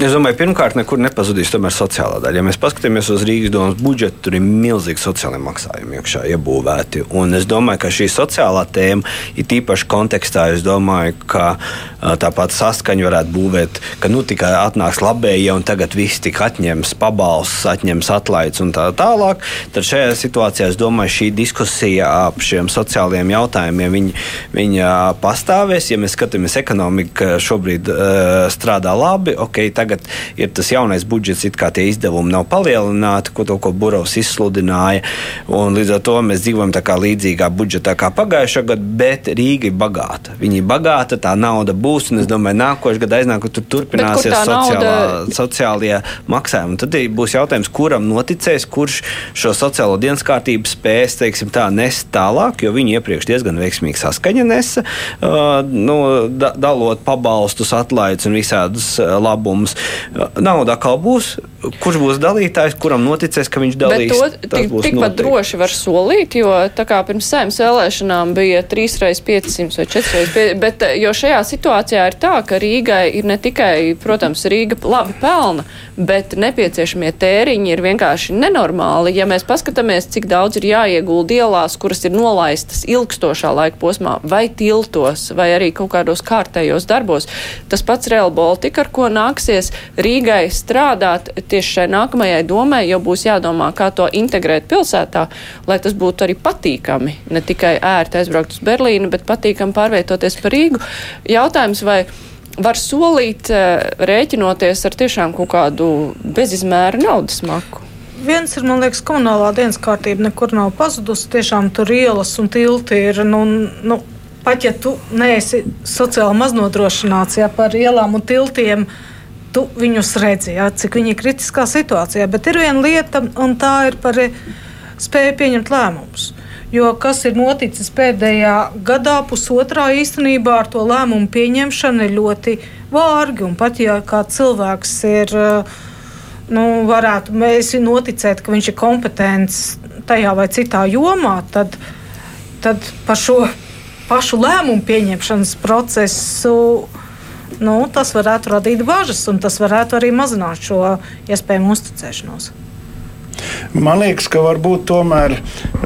Es domāju, pirmkārt, nekur nepazudīs sociālā daļa. Ja mēs paskatāmies uz Rīgas domas budžetu, tur ir milzīgi sociālai maksājumi iekšā iebūvēti. Un es domāju, ka šī sociālā tēma ir tīpaši kontekstā. Es domāju, ka tāpat saskaņa varētu būvēt, ka nu tikai atnāks labējie un tagad viss tik atņems pabalsts, atņems atlaides un tā tālāk. Tad šajā situācijā es domāju, šī diskusija ap šiem sociālajiem jautājumiem viņa, viņa pastāvēs. Ja mēs skatāmies ekonomiku, šobrīd uh, strādā labi. Okay, tagad ir tas jaunais budžets, it kā tie izdevumi nav palielināti, ko to, ko Burovs izsludināja. Līdz ar to mēs dzīvojam tā kā līdzīgā budžetā kā pagājušā gada, bet Rīga ir bagāta. Viņa ir bagāta, tā nauda būs, un es domāju, nākošais gads aiznāk, tur turpināsies sociālā, nauda... sociālie maksājumi. Tad būs jautājums, kuram noticēs, kurš šo sociālo dienas kārtību spēs, teiksim, tā nest tālāk, jo viņi iepriekš diezgan veiksmīgi saskaņa nesa, uh, nu, da, dalot pabalstus, atlaides un visādus labumus protams, nauda atkal būs. Kurš būs dalītājs, kuram noticēs, ka viņš dalīs? Bet to tik, tikpat droši var solīt, jo tā kā pirms sēmas vēlēšanām bija 3x500 vai 4x500, bet jo šajā situācijā ir tā, ka Rīgai ir ne tikai, protams, Rīga labi pelna, bet nepieciešamie tēriņi ir vienkārši nenormāli. Ja mēs paskatāmies, cik daudz ir jāiegulda ielās, kuras ir nolaistas ilgstošā laika posmā, vai tiltos, vai arī kaut kādos kārtējos darbos, tas pats Real Baltica, ar ko nāksies nāksies Rīgai strādāt tieši šai nākamajai domai, jo būs jādomā, kā to integrēt pilsētā, lai tas būtu arī patīkami. Ne tikai ērti aizbraukt uz Berlīnu, bet patīkami pārvietoties pa Rīgu. Jautājums, vai var solīt, eh, rēķinoties ar tiešām kaut kādu bezizmēra naudas maku? Viens ir, man liekas, komunālā dienas kārtība nekur nav pazudusi. Tiešām tur ielas un tilti ir. Nu, nu, pat ja tu neesi sociāli maznodrošināts ja, par ielām un tiltiem, uh, tu viņus redzi, jā, cik viņi ir kritiskā situācijā. Bet ir viena lieta, un tā ir par eh, spēju pieņemt lēmumus. Jo kas ir noticis pēdējā gadā, pusotrā īstenībā ar to lēmumu pieņemšanu ir ļoti vārgi. Pat ja kāds cilvēks ir, eh, nu, varētu mēs noticēt, ka viņš ir kompetents tajā vai citā jomā, tad, tad par šo pašu lēmumu pieņemšanas procesu nu, tas varētu radīt bažas, un tas varētu arī mazināt šo iespējamu uzticēšanos. Man liekas, ka varbūt tomēr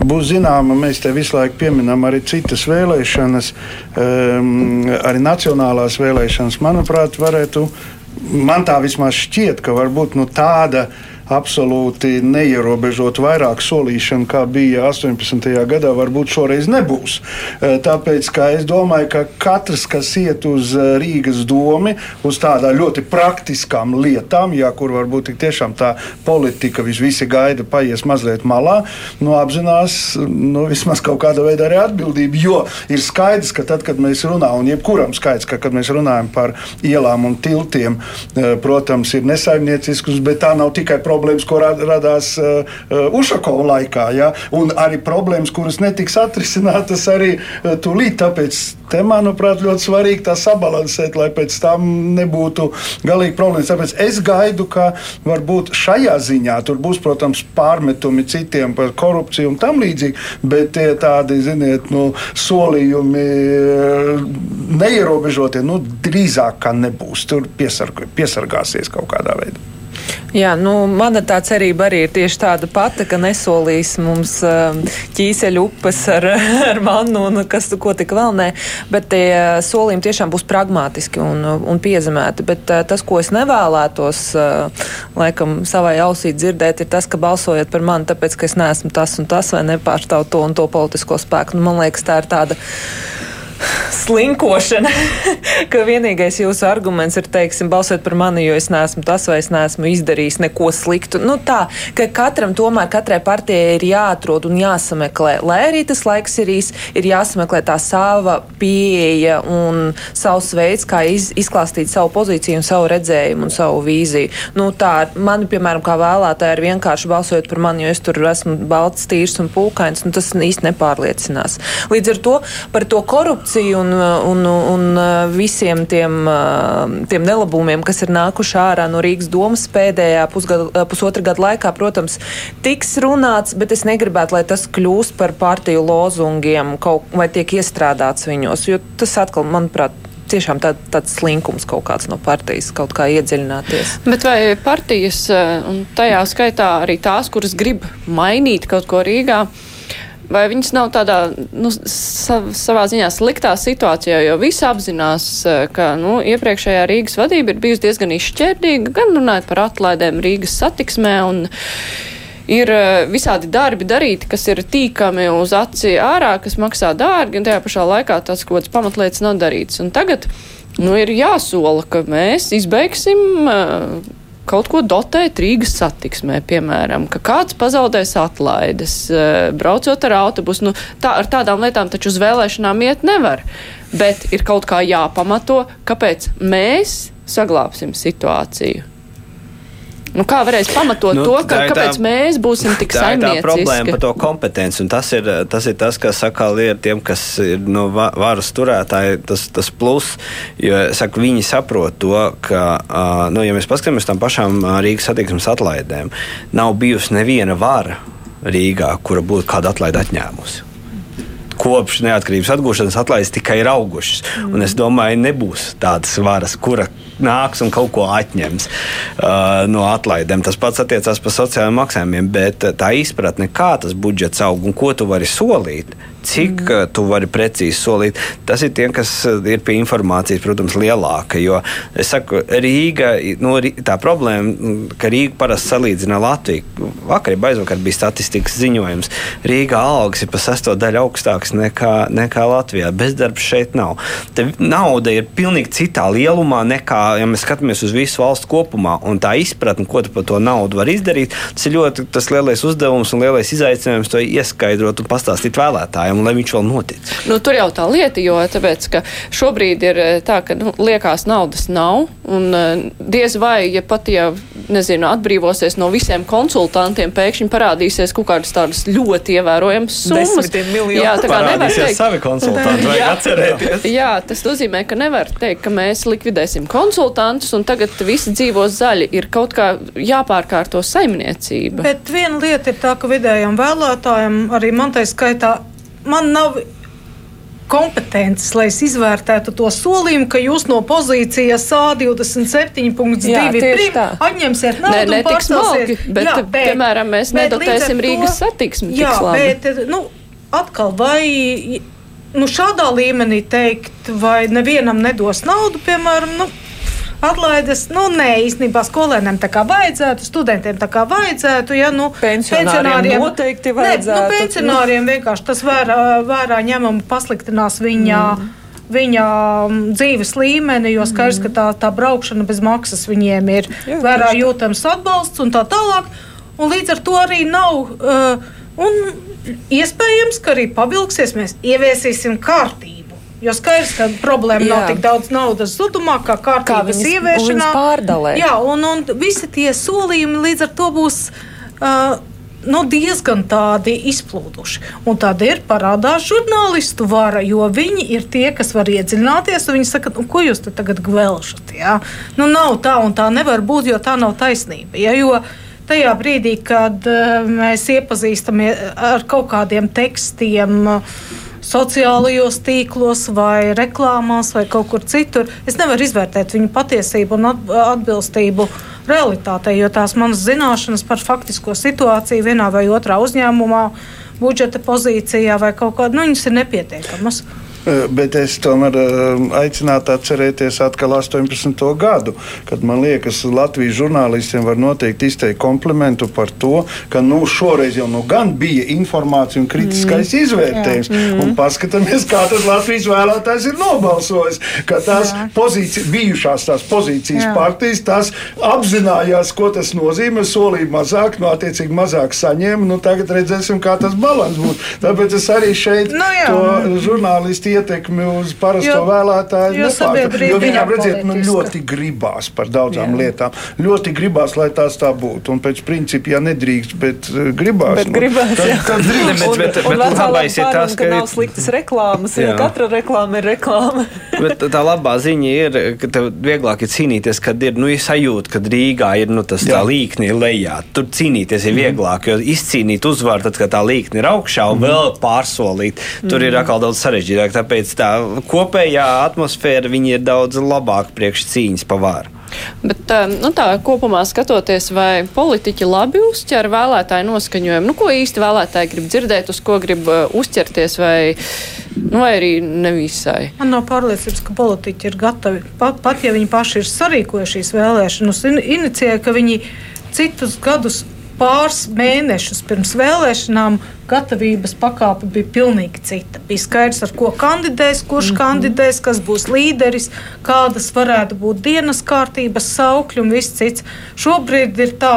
būs zināma, mēs te visu laiku pieminam arī citas vēlēšanas, um, arī nacionālās vēlēšanas. Manuprāt, varētu, man tā vismaz šķiet, ka varbūt nu, tāda ir absolūti neierobežot vairāk solīšanu, kā bija 18. gadā, varbūt šoreiz nebūs. Eh, tāpēc es domāju, ka katrs, kas iet uz eh, Rīgas domu, uz tādām ļoti praktiskām lietām, jā, kur varbūt tiešām tā politika visi gaida, paies mazliet malā, nu, apzinās nu, vismaz kaut kāda veida arī atbildību. Jo ir skaidrs, ka tad, kad mēs runājam, un jebkuram skaidrs, ka kad mēs runājam par ielām un tiltiem, eh, protams, ir nesaimniecisks, bet tā nav tikai problēma problēmas, ko radās uh, uh, Ušakova laikā, ja? un arī problēmas, kuras netiks atrisinātas arī uh, tūlīt. Tāpēc te, manuprāt, ļoti svarīgi tā sabalansēt, lai pēc tam nebūtu galīgi problēmas. Tāpēc es gaidu, ka varbūt šajā ziņā tur būs, protams, pārmetumi citiem par korupciju un tam līdzīgi, bet tie tādi, ziniet, nu, solījumi neierobežotie, nu, drīzāk kā nebūs. Tur piesarg, piesargāsies kaut kādā veidā. Jā, nu, mana tā cerība arī ir tieši tāda pati, ka nesolīs mums um, ķīseļu upes ar, ar mannu un kas, ko tik vēl nē, bet tie solījumi tiešām būs pragmatiski un, un piezemēti. Bet uh, tas, ko es nevēlētos, uh, laikam, savai ausī dzirdēt, ir tas, ka balsojot par mani, tāpēc, ka es neesmu tas un tas vai nepārstāvu to un to politisko spēku. Nu, man liekas, tā ir tāda slinkošana, ka vienīgais jūsu arguments ir, teiksim, balsot par mani, jo es neesmu tas vai es neesmu izdarījis neko sliktu. Nu, tā, ka katram tomēr, katrai partijai ir jāatrod un jāsameklē, lai arī tas laiks ir īs, ir jāsameklē tā sava pieeja un savs veids, kā iz, izklāstīt savu pozīciju un savu redzējumu un savu vīziju. Nu, tā, mani, piemēram, kā vēlētāji ir vienkārši balsojot par mani, jo es tur esmu balts, tīrs un pūkains, nu, tas īsti nepārliecinās. Līdz ar to par to korupciju un, un, un visiem tiem, tiem nelabumiem, kas ir nākuši ārā no Rīgas domas pēdējā pusgada, pusotra gada laikā, protams, tiks runāts, bet es negribētu, lai tas kļūst par partiju lozungiem kaut, vai tiek iestrādāts viņos, jo tas atkal, manuprāt, tiešām tā, tāds slinkums kaut kāds no partijas, kaut kā iedziļināties. Bet vai partijas, un tajā skaitā arī tās, kuras grib mainīt kaut ko Rīgā, vai viņas nav tādā nu, sav, savā ziņā sliktā situācijā, jo visi apzinās, ka nu, iepriekšējā Rīgas vadība ir bijusi diezgan izšķērdīga, gan runājot par atlaidēm Rīgas satiksmē un ir visādi darbi darīti, kas ir tīkami uz aci ārā, kas maksā dārgi, un tajā pašā laikā tas kaut kāds pamatlietas nav darīts. Un tagad nu, ir jāsola, ka mēs izbeigsim kaut ko dotēt Rīgas satiksmē, piemēram, ka kāds pazaudēs atlaides, braucot ar autobusu. Nu, tā, ar tādām lietām taču uz vēlēšanām iet nevar. Bet ir kaut kā jāpamato, kāpēc mēs saglābsim situāciju. Nu, kā varēs pamatot nu, to, ka, tā, kāpēc tā, mēs būsim tik saimnieciski? Tā ir tā problēma par to kompetenci, un tas ir tas, ir tas kas sakal ir tiem, kas ir no nu, varas turētāji, tas, tas plus, jo saku, viņi saprot to, ka, nu, ja mēs paskatāmies tam pašām Rīgas satiksmes atlaidēm, nav bijusi neviena vara Rīgā, kura būtu kādu atlaidi atņēmusi kopš neatkarības atgūšanas atlaides tikai ir augušas. Un es domāju, nebūs tādas varas, kura nāks un kaut ko atņems uh, no atlaidēm. Tas pats attiecās par sociālajiem maksājumiem, bet tā izpratne, kā tas budžets aug un ko tu vari solīt, Cik mm. tu vari precīzi solīt, tas ir tiem, kas eh, ir pie informācijas, protams, lielāka. Jo es saku, Rīga, nu, tā problēma, mm, ka Rīga parasti salīdzina Latviju. Vakar, aizvakar bija statistikas ziņojums. Rīgā algas ir pa sesto daļu augstākas nekā, nekā Latvijā. Bezdarbs šeit nav. Te nauda ir pilnīgi citā lielumā nekā, ja mēs skatāmies uz visu valstu kopumā. Un tā izpratne, ko tu par to naudu vari izdarīt, tas ir ļoti tas lielais uzdevums un lielais izaicinājums to ieskaidrot un pastāstīt vēlētājiem un lai viņš vēl notic. Nu, tur jau tā lieta, jo tāpēc, šobrīd ir eh, tā, ka nu, liekas naudas nav, un uh, diez vai, ja pat jau, nezinu, atbrīvosies no visiem konsultantiem, pēkšņi parādīsies kaut kādas tādas ļoti ievērojamas summas. Jā, tā kā nevar teikt. Savi konsultanti, vajag atcerēties. Jā, tas nozīmē, ka nevar teikt, ka mēs likvidēsim konsultantus, un tagad visi dzīvos zaļi. Ir kaut kā jāpārkārto saimniecība. Bet viena lieta ir tā, ka vidējam vēlētājam, arī man tā skaitā, man nav kompetences, lai es izvērtētu to solījumu, ka jūs no pozīcijas A27.2 atņemsiet naudu. Nē, ne tik smalki, bet, jā, bet, piemēram, mēs nedotēsim Rīgas satiksmi. Jā, bet, nu, atkal, vai nu, šādā līmenī teikt, vai nevienam nedos naudu, piemēram, nu, atlaides. Nu, nē, īstenībā skolēniem tā kā vajadzētu, studentiem tā kā vajadzētu. Ja, nu, pensionāriem noteikti vajadzētu. Nē, nu, pensionāriem vienkārši tas vērā, vērā ņemam pasliktinās viņa. Mm viņa mm, dzīves līmeni, jo skaidrs, ka tā, tā braukšana bez maksas viņiem ir Jā, vērā jūtams atbalsts un tā tālāk. Un līdz ar to arī nav. Uh, iespējams, ka arī pavilksies, mēs ieviesīsim kārtību. Jo skaidrs, ka problēma jā. nav tik daudz naudas zudumā, kā kārtības kā ieviešanā. Pārdalē. Jā, un, un visi tie solījumi līdz ar to būs. Uh, nu, diezgan tādi izplūduši. Un tad ir parādās žurnālistu vara, jo viņi ir tie, kas var iedziļināties. Viņi saka, nu, ko jūs tagad gvelšat? Ja? Nu, nav tā un tā nevar būt, jo tā nav taisnība. Ja? Jo tajā brīdī, kad mēs iepazīstamies ar kaut kādiem tekstiem, uh, sociālajos tīklos, vai reklāmās, vai kaut kur citur. Es nevaru izvērtēt viņu patiesību un atbilstību realitātei, jo tās manas zināšanas par faktisko situāciju vienā vai otrā uzņēmumā, budžeta pozīcijā vai kaut kādā, nu, viņas ir nepietiekamas. Bet es tomēr aicinātu atcerēties atkal 18. gadu, kad man liekas, Latvijas žurnālistiem var noteikti izteikt komplimentu par to, ka nu, šoreiz jau nu gan bija informācija un kritiskais mm. izvērtējums. Mm. Un paskatāmies, kā tas Latvijas vēlētājs ir nobalsojis. Ka tās pozīcijas, bijušās tās pozīcijas Jā. partijas, tās apzinājās, ko tas nozīmē, solīja mazāk, no attiecīgi mazāk saņēma. Nu, tagad redzēsim, kā tas balans būs. Tāpēc es arī šeit nu, jā, to žurnālistu ietekmi uz parasto jo, vēlētāju nepārtrauktu. Jo viņām redziet, nu, ļoti gribās par daudzām jā. lietām. Ļoti gribās, lai tās tā būtu. Un pēc principa, ja nedrīkst, bet uh, gribās, bet nu, gribās tad, tad drīkst. Bet, bet, bet, bet labais ir tas, ka nav sliktas reklāmas, jo katra reklāma ir reklāma. bet tā labā ziņa ir, ka tev vieglāk ir cīnīties, kad ir nu, sajūta, ka Rīgā ir nu, tas līkni lejā. Tur cīnīties ir mhm. vieglāk, jo izcīnīt uzvaru, tad, kad tā līkni ir augšā un mm. vēl pārsolīt, tur ir mhm. atkal daudz sarežģītāk. Tāpēc tā kopējā atmosfēra ir daudz labāka priekš cīņas pa vāru. Bet nu, tā kopumā skatoties, vai politiķi labi uztver vēlētāju noskaņojumu, nu, ko īsti vēlētāji grib dzirdēt, uz ko grib uh, uzķerties, vai, nu, vai arī nevisai. Man nav pārliecības, ka politiķi ir gatavi, pat, pat ja viņi paši ir sarīkojuši šīs vēlēšanas, in, inicijē, ka viņi citus gadus pāris mēnešus pirms vēlēšanām gatavības pakāpe bija pilnīgi cita. Bija skaidrs, ar ko kandidēs, kurš mm -hmm. kandidēs, kas būs līderis, kādas varētu būt dienas kārtības saukļi un viss cits. Šobrīd ir tā.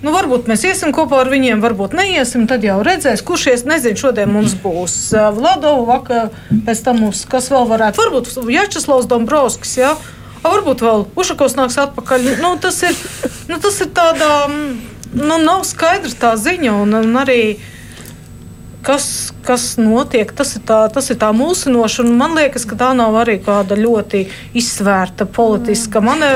Nu, varbūt mēs iesim kopā ar viņiem, varbūt neiesim. Tad jau redzēs, kurš ies. Nezinu, šodien mums būs Vladovs, vakar pēc tam mums kas vēl varētu. Varbūt Jačeslavs Dombrovskis. Ja? Varbūt vēl Ušakovs nāks atpakaļ. Nu, tas, ir, nu, tas ir tādā. Mm, nu, nav skaidrs tā ziņa. Un, un arī kas, kas notiek, tas ir tā, tas ir tā mulsinoši. Man liekas, ka tā nav arī kāda ļoti izsvērta politiska, mane,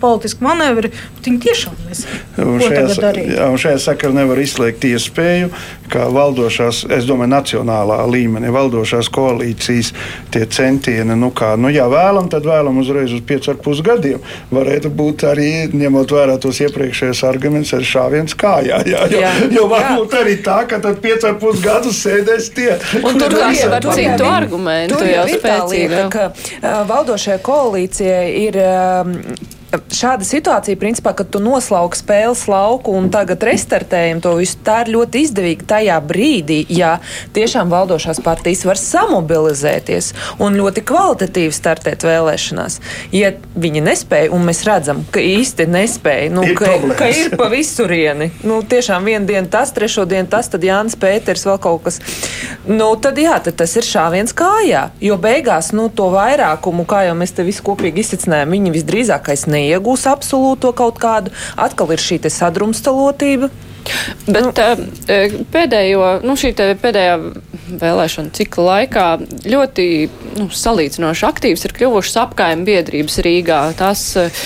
politiska manevri. Viņi tiešām nezina, šajā. Jā, sakarā nevar izslēgt iespēju, ka valdošās, es domāju, nacionālā līmenī valdošās koalīcijas tie centieni, nu kā, nu jā, vēlam, tad vēlam uzreiz uz 5,5 gadiem. Varētu būt arī, ņemot vērā tos iepriekšējos argumentus, ar šāviens kājā. Jā, jo, jā. jo varbūt jā. arī tā, ka tad 5,5 gadus sēdēs tie. Un tur arī var citu argumentu jau spēcīgi. Ka uh, valdošajai koalīcijai ir. Uh, šāda situācija, principā, kad tu noslauki spēles lauku un tagad restartējam to visu, tā ir ļoti izdevīga tajā brīdī, ja tiešām valdošās partijas var samobilizēties un ļoti kvalitatīvi startēt vēlēšanās. Ja viņi nespēja, un mēs redzam, ka īsti nespēja, nu, ir ka, problēmas. ka ir pa visurieni, nu, tiešām vienu dienu tas, trešo dienu tas, tad Jānis Pēters vēl kaut kas, nu, tad jā, tad tas ir šāviens kājā, jo beigās, nu, to vairākumu, kā jau mēs te visi kopīgi izsacinājām, viņi visdrīzākais ne neiegūs absolūto kaut kādu. Atkal ir šī sadrumstalotība. Bet nu. uh, pēdējo, nu, šī pēdējā vēlēšana cikla laikā ļoti nu, salīdzinoši aktīvas ir kļuvušas apkaimē biedrības Rīgā. Tās uh,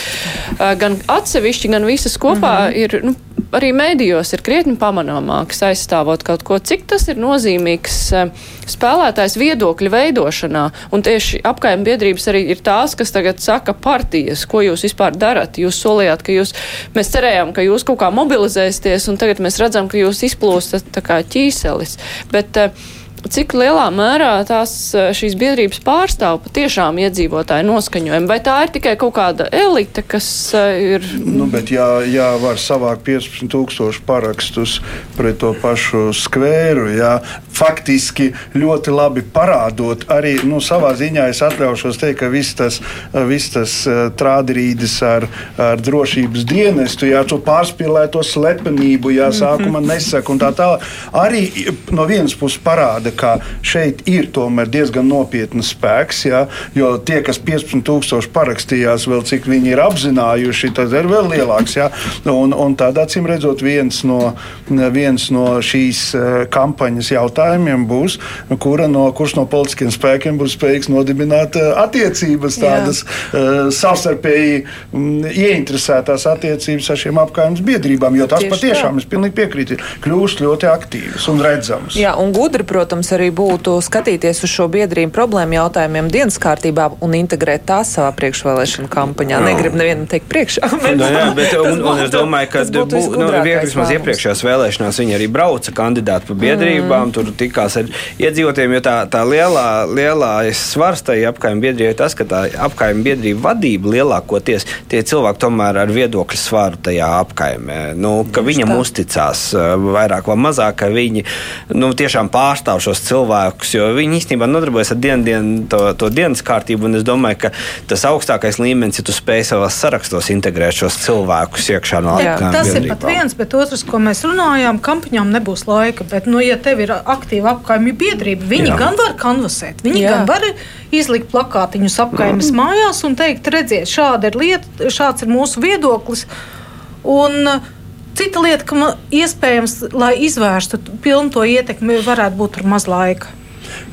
gan atsevišķi, gan visas kopā mm -hmm. ir nu, arī mēdījos ir krietni pamanāmāks aizstāvot kaut ko, cik tas ir nozīmīgs eh, spēlētājs viedokļu veidošanā. Un tieši apkaimē biedrības arī ir tās, kas tagad saka partijas, ko jūs vispār darat. Jūs solījāt, ka jūs, mēs cerējām, ka jūs kaut kā mobilizēsieties, un tagad mēs redzam, ka jūs izplūstat tā kā ķīselis. Bet, uh, cik lielā mērā tās e, šīs biedrības pārstāv patiešām iedzīvotāju noskaņojumu, vai tā ir tikai kaut kāda elite, kas e, ir. Nu, bet jā, jā var savākt 15,000 parakstus pret to pašu skvēru, jā, faktiski ļoti labi parādot arī nu, savā ziņā es atļaušos teikt, ka viss tas, vis tas e, trādrīdes ar, ar drošības dienestu, jā, to pārspīlēto slepenību, jā, sākumā nesaka un tā tālāk, arī no vienas puses parāda, ka šeit ir tomēr diezgan nopietnas spēks. Ja, jo tie, kas 15,000 parakstījās, vēl cik viņi ir apzinājuši, tas ir vēl lielāks. Ja, un, un tādā acīm redzot, viens no, viens no šīs eh, kampaņas jautājumiem būs, kura no, kurš no politiskiem spēkiem būs spējīgs nodibināt eh, attiecības, tādas uh, savstarpēji um, ieinteresētās attiecības ar šiem apgājumus biedrībām. Jo tas patiešām, tā. es pilnīgi piekrītu, kļūst ļoti aktīvas un redzamas. Jā, un gudri, protams, protams, arī būtu skatīties uz šo biedrību problēmu jautājumiem dienas kārtībā un integrēt tās savā priekšvēlēšanu kampaņā. No. Negribu nevienam teikt priekšā. Bet, no, jā, bet, un, un es domāju, ka bū, nu, vismaz iepriekšējās vēlēšanās viņi arī brauca kandidāti pa biedrībām, mm. tur tikās ar iedzīvotājiem. Jo tā, tā lielā, lielā svars tajā apkaimē biedrībā ir tas, ka tā apkaimē biedrība vadība lielākoties tie cilvēki tomēr ar viedokļu svaru tajā apkaimē. Nu, ka viņam uzticās vairāk vai mazāk, ka viņi nu, tiešām pārstāv šos cilvēkus, jo viņi īstenībā nodarbojas ar dienu, dienu to, to dienas kārtību. Es domāju, ka tas augstākais līmenis, ja tu spēj savās sarakstos integrēt šos cilvēkus iekšā no apkaimē. Tas biedrībām. ir pat viens, bet otrs, ko mēs runājām, kampaņām nebūs laika. Bet, nu, ja tev ir aktīva apkaimju biedrība, viņi Jā. gan var kanvasēt, viņi Jā. gan var izlikt plakātiņus apkaimes mm. mājās un teikt, redziet, šāda ir lieta, šāds ir mūsu viedoklis. Un, uh, Cita lieta, ka iespējams, lai izvērstu pilnu to ietekmi, varētu būt tur maz laika.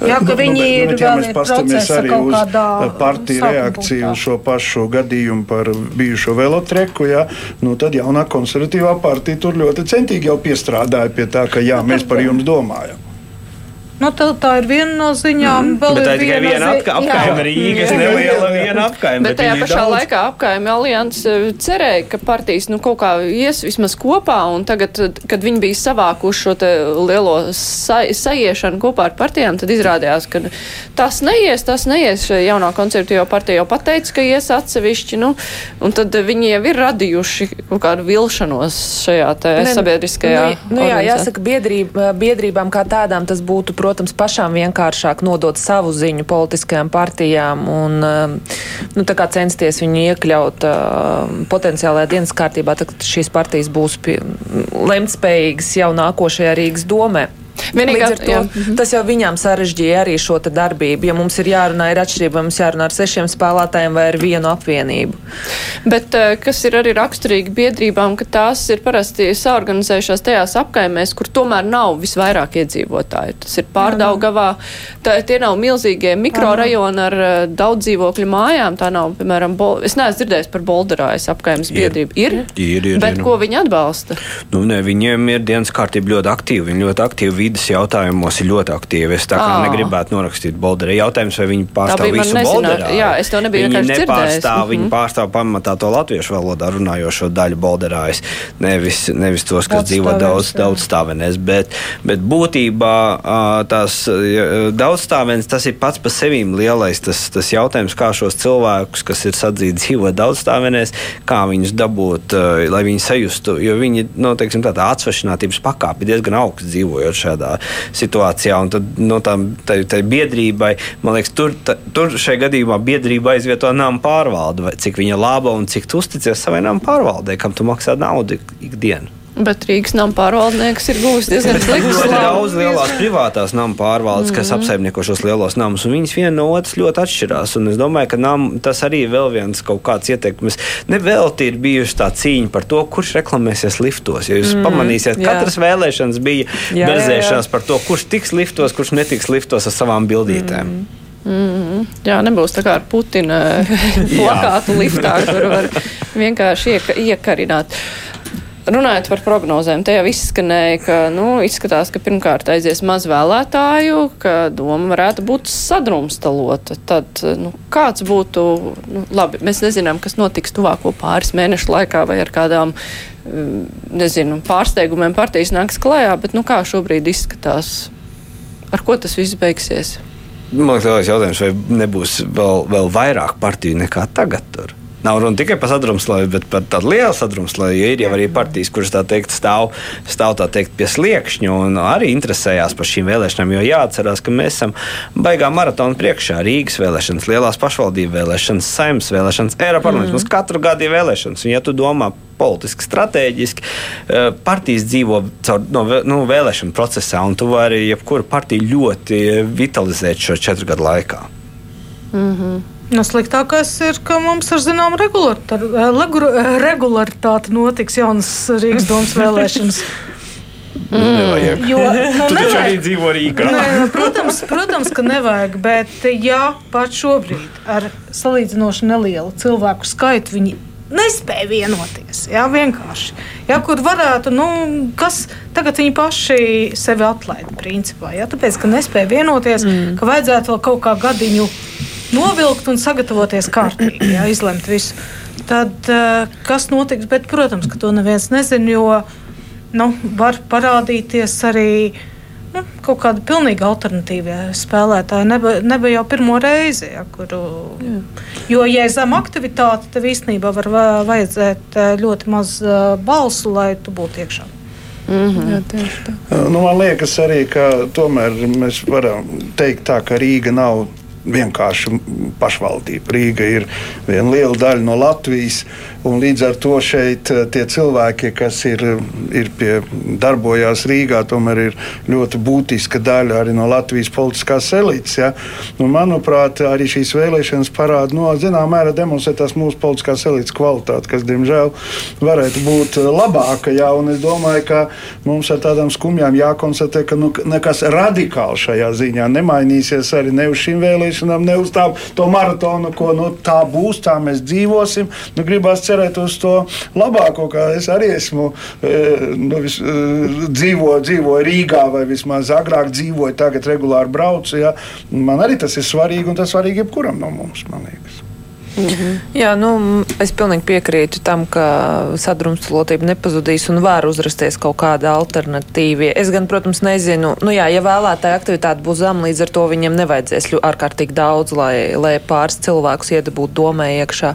Jā, ka nu, viņi nu, bet, ir. Ja mēs paskatāmies arī uz partiju reakciju uz šo pašu gadījumu par bijušo velotreku, jā, nu, tad jaunā konservatīvā partija tur ļoti centīgi jau piestrādāja pie tā, ka jā, mēs par jums domājam. Nu, tā, tā ir viena no ziņām. Mm. Bet tā ir tikai viena apkaime Rīgas, neliela viena apkaime. Bet, bet tajā pašā daudz... laikā apkaime alianses eh, cerēja, ka partijas nu, kaut kā ies vismaz kopā, un tagad, kad viņi bija savākuši šo lielo sa saiešanu kopā ar partijām, tad izrādījās, ka tas neies, tas neies. Jaunā koncertīvā partija jau pateica, ka ies atsevišķi, nu, un tad viņi jau ir radījuši kaut kādu vilšanos šajā ne, sabiedriskajā. Nu, nu, jā, jāsaka, biedrība, biedrībām kā tādām tas būtu, protams, protams, pašām vienkāršāk nodot savu ziņu politiskajām partijām un um, nu, censties viņu iekļaut uh, potenciālajā dienas kārtībā, tad šīs partijas būs lemtspējīgas jau nākošajā Rīgas domē. Vienīgā, to, jā. Mhm. tas jau viņām sarežģīja arī šo darbību. Ja mums ir jārunā, ir atšķirība, vai mums jārunā ar sešiem spēlētājiem vai ar vienu apvienību. Bet eh, kas ir arī raksturīgi biedrībām, ka tās ir parasti saorganizējušās tajās apkaimēs, kur tomēr nav visvairāk iedzīvotāji. Tas ir pārdaugavā, tā, tie nav milzīgie mikrorajoni ar uh, daudz dzīvokļu mājām. Tā nav, piemēram, bol... es neesmu dzirdējis par Bolderājas apkaimes biedrību. Ir, ir, ir, bet ir, ko viņi atbalsta? Nu, ne, viņiem ir dienas kārtība ļoti aktīva. Viņi ļoti aktīvi vidas jautājumos ir ļoti aktīvi. Es tā kā à. negribētu norakstīt Bolderē. Jautājums, vai viņi pārstāv visu Bolderā? Jā, es to nebiju viņi nepārstāv, viņi mm -hmm. pārstāv pamatā to latviešu valodā runājošo daļu Bolderājas. Nevis, nevis tos, kas daudz dzīvo daudz, daudz stāvenēs. Bet, bet būtībā tās daudzstāvenes tas ir pats par sevi lielais tas, tas jautājums, kā šos cilvēkus, kas ir sadzīti dzīvo daudzstāvenēs, kā viņus dabūt, lai viņi sajustu. Jo viņi, nu, teiksim, tā, tā atsvešinātības pakāpe diezgan augsts dzīvojot šajā šādā situācijā. Un tad no nu, tam tai, tai biedrībai, man liekas, tur, ta, tur šajā gadījumā biedrība aizvieto nama pārvaldu, cik viņa laba un cik tu uzticies savai nama pārvaldē, kam tu maksā naudu ikdienu. Bet Rīgas nama pārvaldnieks ir guvis diezgan sliktu slavu. Ir daudz lielās privātās nama pārvaldes, mm -hmm. kas mhm. apsaimnieko šos lielos namus, un viņas viena no otras ļoti atšķirās. Un es domāju, ka nam, tas arī ir vēl viens kaut kāds ieteikums. Nevelti ir bijusi tā cīņa par to, kurš reklamēsies liftos. Ja jūs mm, pamanīsiet, jā. katras vēlēšanas bija jā, berzēšanās jā, jā. par to, kurš tiks liftos, kurš netiks liftos ar savām bildītēm. Mm. Mm -hmm. Jā, nebūs tā kā ar Putina plakātu liftā, kur var vienkārši ieka, iekarināt. Runājot par prognozēm, te jau izskanēja, ka nu, izskatās, ka pirmkārt aizies maz vēlētāju, ka doma varētu būt sadrumstalota. Tad nu, kāds būtu, nu, labi, mēs nezinām, kas notiks tuvāko pāris mēnešu laikā vai ar kādām, mm, nezinu, pārsteigumiem partijas nāks klajā, bet nu, kā šobrīd izskatās, ar ko tas viss beigsies? Man liekas, jautājums, vai nebūs vēl, vēl vairāk partiju nekā tagad tur? Nav runa tikai par sadrumslāju, bet par tādu lielu sadrumslāju. Ir jau arī partijas, kuras teikt, stāv, stāv tā teikt, pie sliekšņa un arī interesējās par šīm vēlēšanām. Jo jāatcerās, ka mēs esam baigā maratona priekšā. Rīgas vēlēšanas, lielās pašvaldību vēlēšanas, saimnes vēlēšanas, Eiropas parlaments. Mm. Mums katru gadu ir vēlēšanas. Un, ja tu domā politiski, strateģiski, eh, partijas dzīvo caur no, nu, vēlēšanu procesā, un tu vari jebkuru partiju ļoti vitalizēt šo četru gadu laikā. Mm -hmm. Nu, sliktākais ir, ka mums ar zināmu regularitāti notiks jaunas Rīgas domas vēlēšanas. Mm. Jo, nu, tu taču arī dzīvo Rīgā. Nē, nu, protams, protams, ka nevajag, bet ja pat šobrīd ar salīdzinoši nelielu cilvēku skaitu viņi nespēja vienoties. Jā, vienkārši. Jā, kur varētu, nu, kas tagad viņi paši sevi atlaida, principā. Jā, tāpēc, ka nespēja vienoties, mm. ka vajadzētu vēl kaut kā gadiņu novilkt un sagatavoties kārtīgi, jā, izlemt visu. Tad uh, kas notiks? Bet, protams, ka to neviens nezina, jo nu, var parādīties arī nu, kaut kādi pilnīgi alternatīvie spēlētāji. Neba, neba jau pirmo reizi, ja, kuru. Jā. Jo, ja ir zema aktivitāte, tad īstenībā var vajadzēt eh, ļoti maz eh, balsu, lai tu būtu iekšā. Mm -hmm. Jā, tā. Nu, man liekas arī, ka tomēr mēs varam teikt tā, ka Rīga nav vienkārši pašvaldība. Rīga ir viena liela daļa no Latvijas, un līdz ar to šeit eh, tie cilvēki, kas ir, ir pie, darbojās Rīgā, tomēr ir ļoti būtiska daļa arī no Latvijas politiskās elites. Ja? Un, manuprāt, arī šīs vēlēšanas parāda, no zināmā mērā demonstrē tās mūsu politiskās elites kvalitāti, kas, diemžēl, varētu būt eh, labāka. Ja? Un es domāju, ka mums ar tādām skumjām jākonstatē, ka nu, nekas radikāls šajā ziņā nemainīsies arī ne uz šīm vēlēšanām vēlēšanām, ne uz tām, to maratonu, ko nu, tā būs, tā mēs dzīvosim. Nu, gribās cerēt uz to labāko, kā es arī esmu e, nu, vis, e, dzīvo, dzīvoju Rīgā, vai vismaz agrāk dzīvoju, tagad regulāri braucu. Ja. Man arī tas ir svarīgi, un tas svarīgi jebkuram no mums, man liekas. Mhm. Jā, nu, es pilnīgi piekrītu tam, ka sadrumstalotība nepazudīs un var uzrasties kaut kāda alternatīva. Es gan, protams, nezinu, nu jā, ja vēlētāja aktivitāte būs zema, līdz ar to viņiem nevajadzēs ārkārtīgi daudz, lai, lai pāris cilvēkus iedabūtu domē iekšā.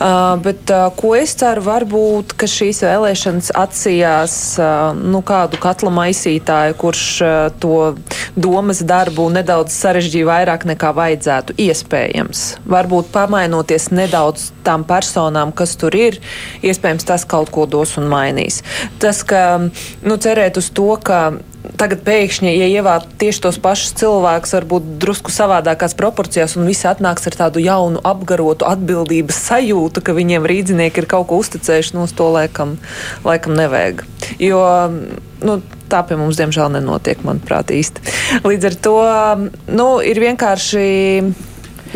Uh, bet uh, ko es ceru, varbūt, ka šīs vēlēšanas atsījās uh, nu, kādu katla maisītāju, kurš uh, to domas darbu nedaudz sarežģīja vairāk nekā vajadzētu. Iespējams. Varbūt pamainot pievienoties nedaudz tām personām, kas tur ir, iespējams, tas kaut ko dos un mainīs. Tas, ka nu, cerēt uz to, ka tagad pēkšņi, ja ievēl tieši tos pašus cilvēkus, varbūt drusku savādākās proporcijās, un visi atnāks ar tādu jaunu, apgarotu atbildības sajūtu, ka viņiem rīznieki ir kaut ko uzticējuši, no to laikam, laikam nevajag. Jo nu, tā pie mums, diemžēl, nenotiek, manuprāt, īsti. Līdz ar to nu, ir vienkārši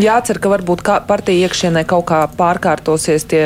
Jācer, ka varbūt partija iekšienē kaut kā pārkārtosies tie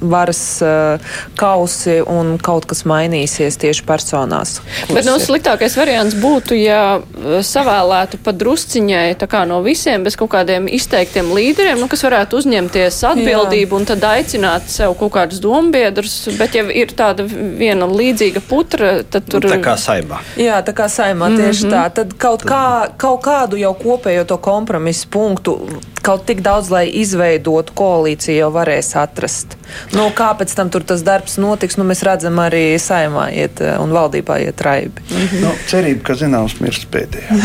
varas uh, kausi un kaut kas mainīsies tieši personās. Bet no nu, sliktākais variants būtu, ja eh, savēlētu pa drusciņai no visiem bez kaut kādiem izteiktiem līderiem, nu, kas varētu uzņemties atbildību Jā. un tad aicināt sev kaut kādus dombiedrus, bet ja ir tāda viena līdzīga putra, tad tur. Nu, tā kā saimā. Jā, tā kā saimā tieši mm -hmm. tā. Tad kaut, kā, kaut kādu jau kopējo to kompromisu punktu, kaut tik daudz, lai izveidotu koalīciju, jau varēs atrast. Nu, kā pēc tam tur tas darbs notiks, nu, mēs redzam arī saimā iet eh, un valdībā iet raibi. Mm -hmm. nu, cerība, ka zināms mirst pēdējā.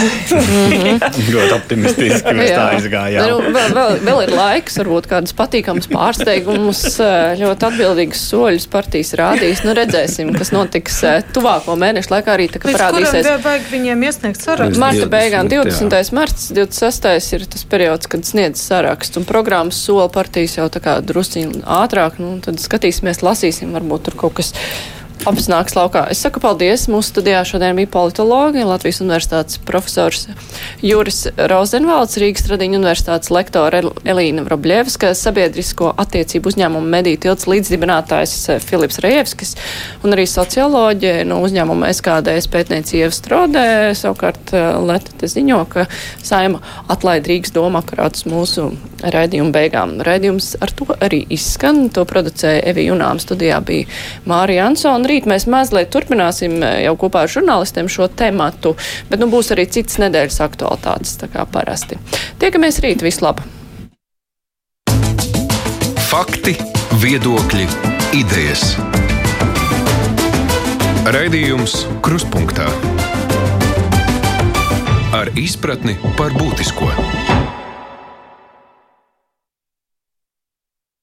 Ļoti optimistiski mēs tā izgājām. Nu, vēl, vēl, vēl ir laiks, varbūt kādas patīkamas pārsteigumus, eh, ļoti atbildīgas soļus partijas rādīs. Nu, redzēsim, kas notiks eh, tuvāko mēnešu laikā arī, tā kā parādīsies. Vajag viņiem iesniegt sarakstu. Marta beigām 20. marts, 26. ir tas periods, kad sniedz saraksts un programmas sola partijas jau tā kā drusciņi ātrāk. Nu, tad skatīsimies, lasīsim, varbūt tur kaut kas apsnāks laukā. Es saku paldies. Mūsu studijā šodien bija politologi, Latvijas universitātes profesors Juris Rozenvalds, Rīgas Tradiņu universitātes lektore Elīna Vrobļevska, sabiedrisko attiecību uzņēmumu mediju tilts līdzdibinātājs eh, Filips Rejevskis un arī socioloģi no uzņēmuma SKDS pētnieci Ieva Strodē. Savukārt eh, Leta te ziņo, ka saima atlaid Rīgas domakrātus mūsu raidījumu beigām. Raidījums ar to arī izskan. To producēja Evi Junām studijā bija Mārija Ansona rīt mēs mazliet turpināsim eh, jau kopā ar žurnālistiem šo tematu, bet nu būs arī citas nedēļas aktualitātes, tā kā parasti. Tiekamies rīt, vislabāk! Fakti, viedokļi, idejas. Raidījums Krustpunktā ar izpratni par būtisko.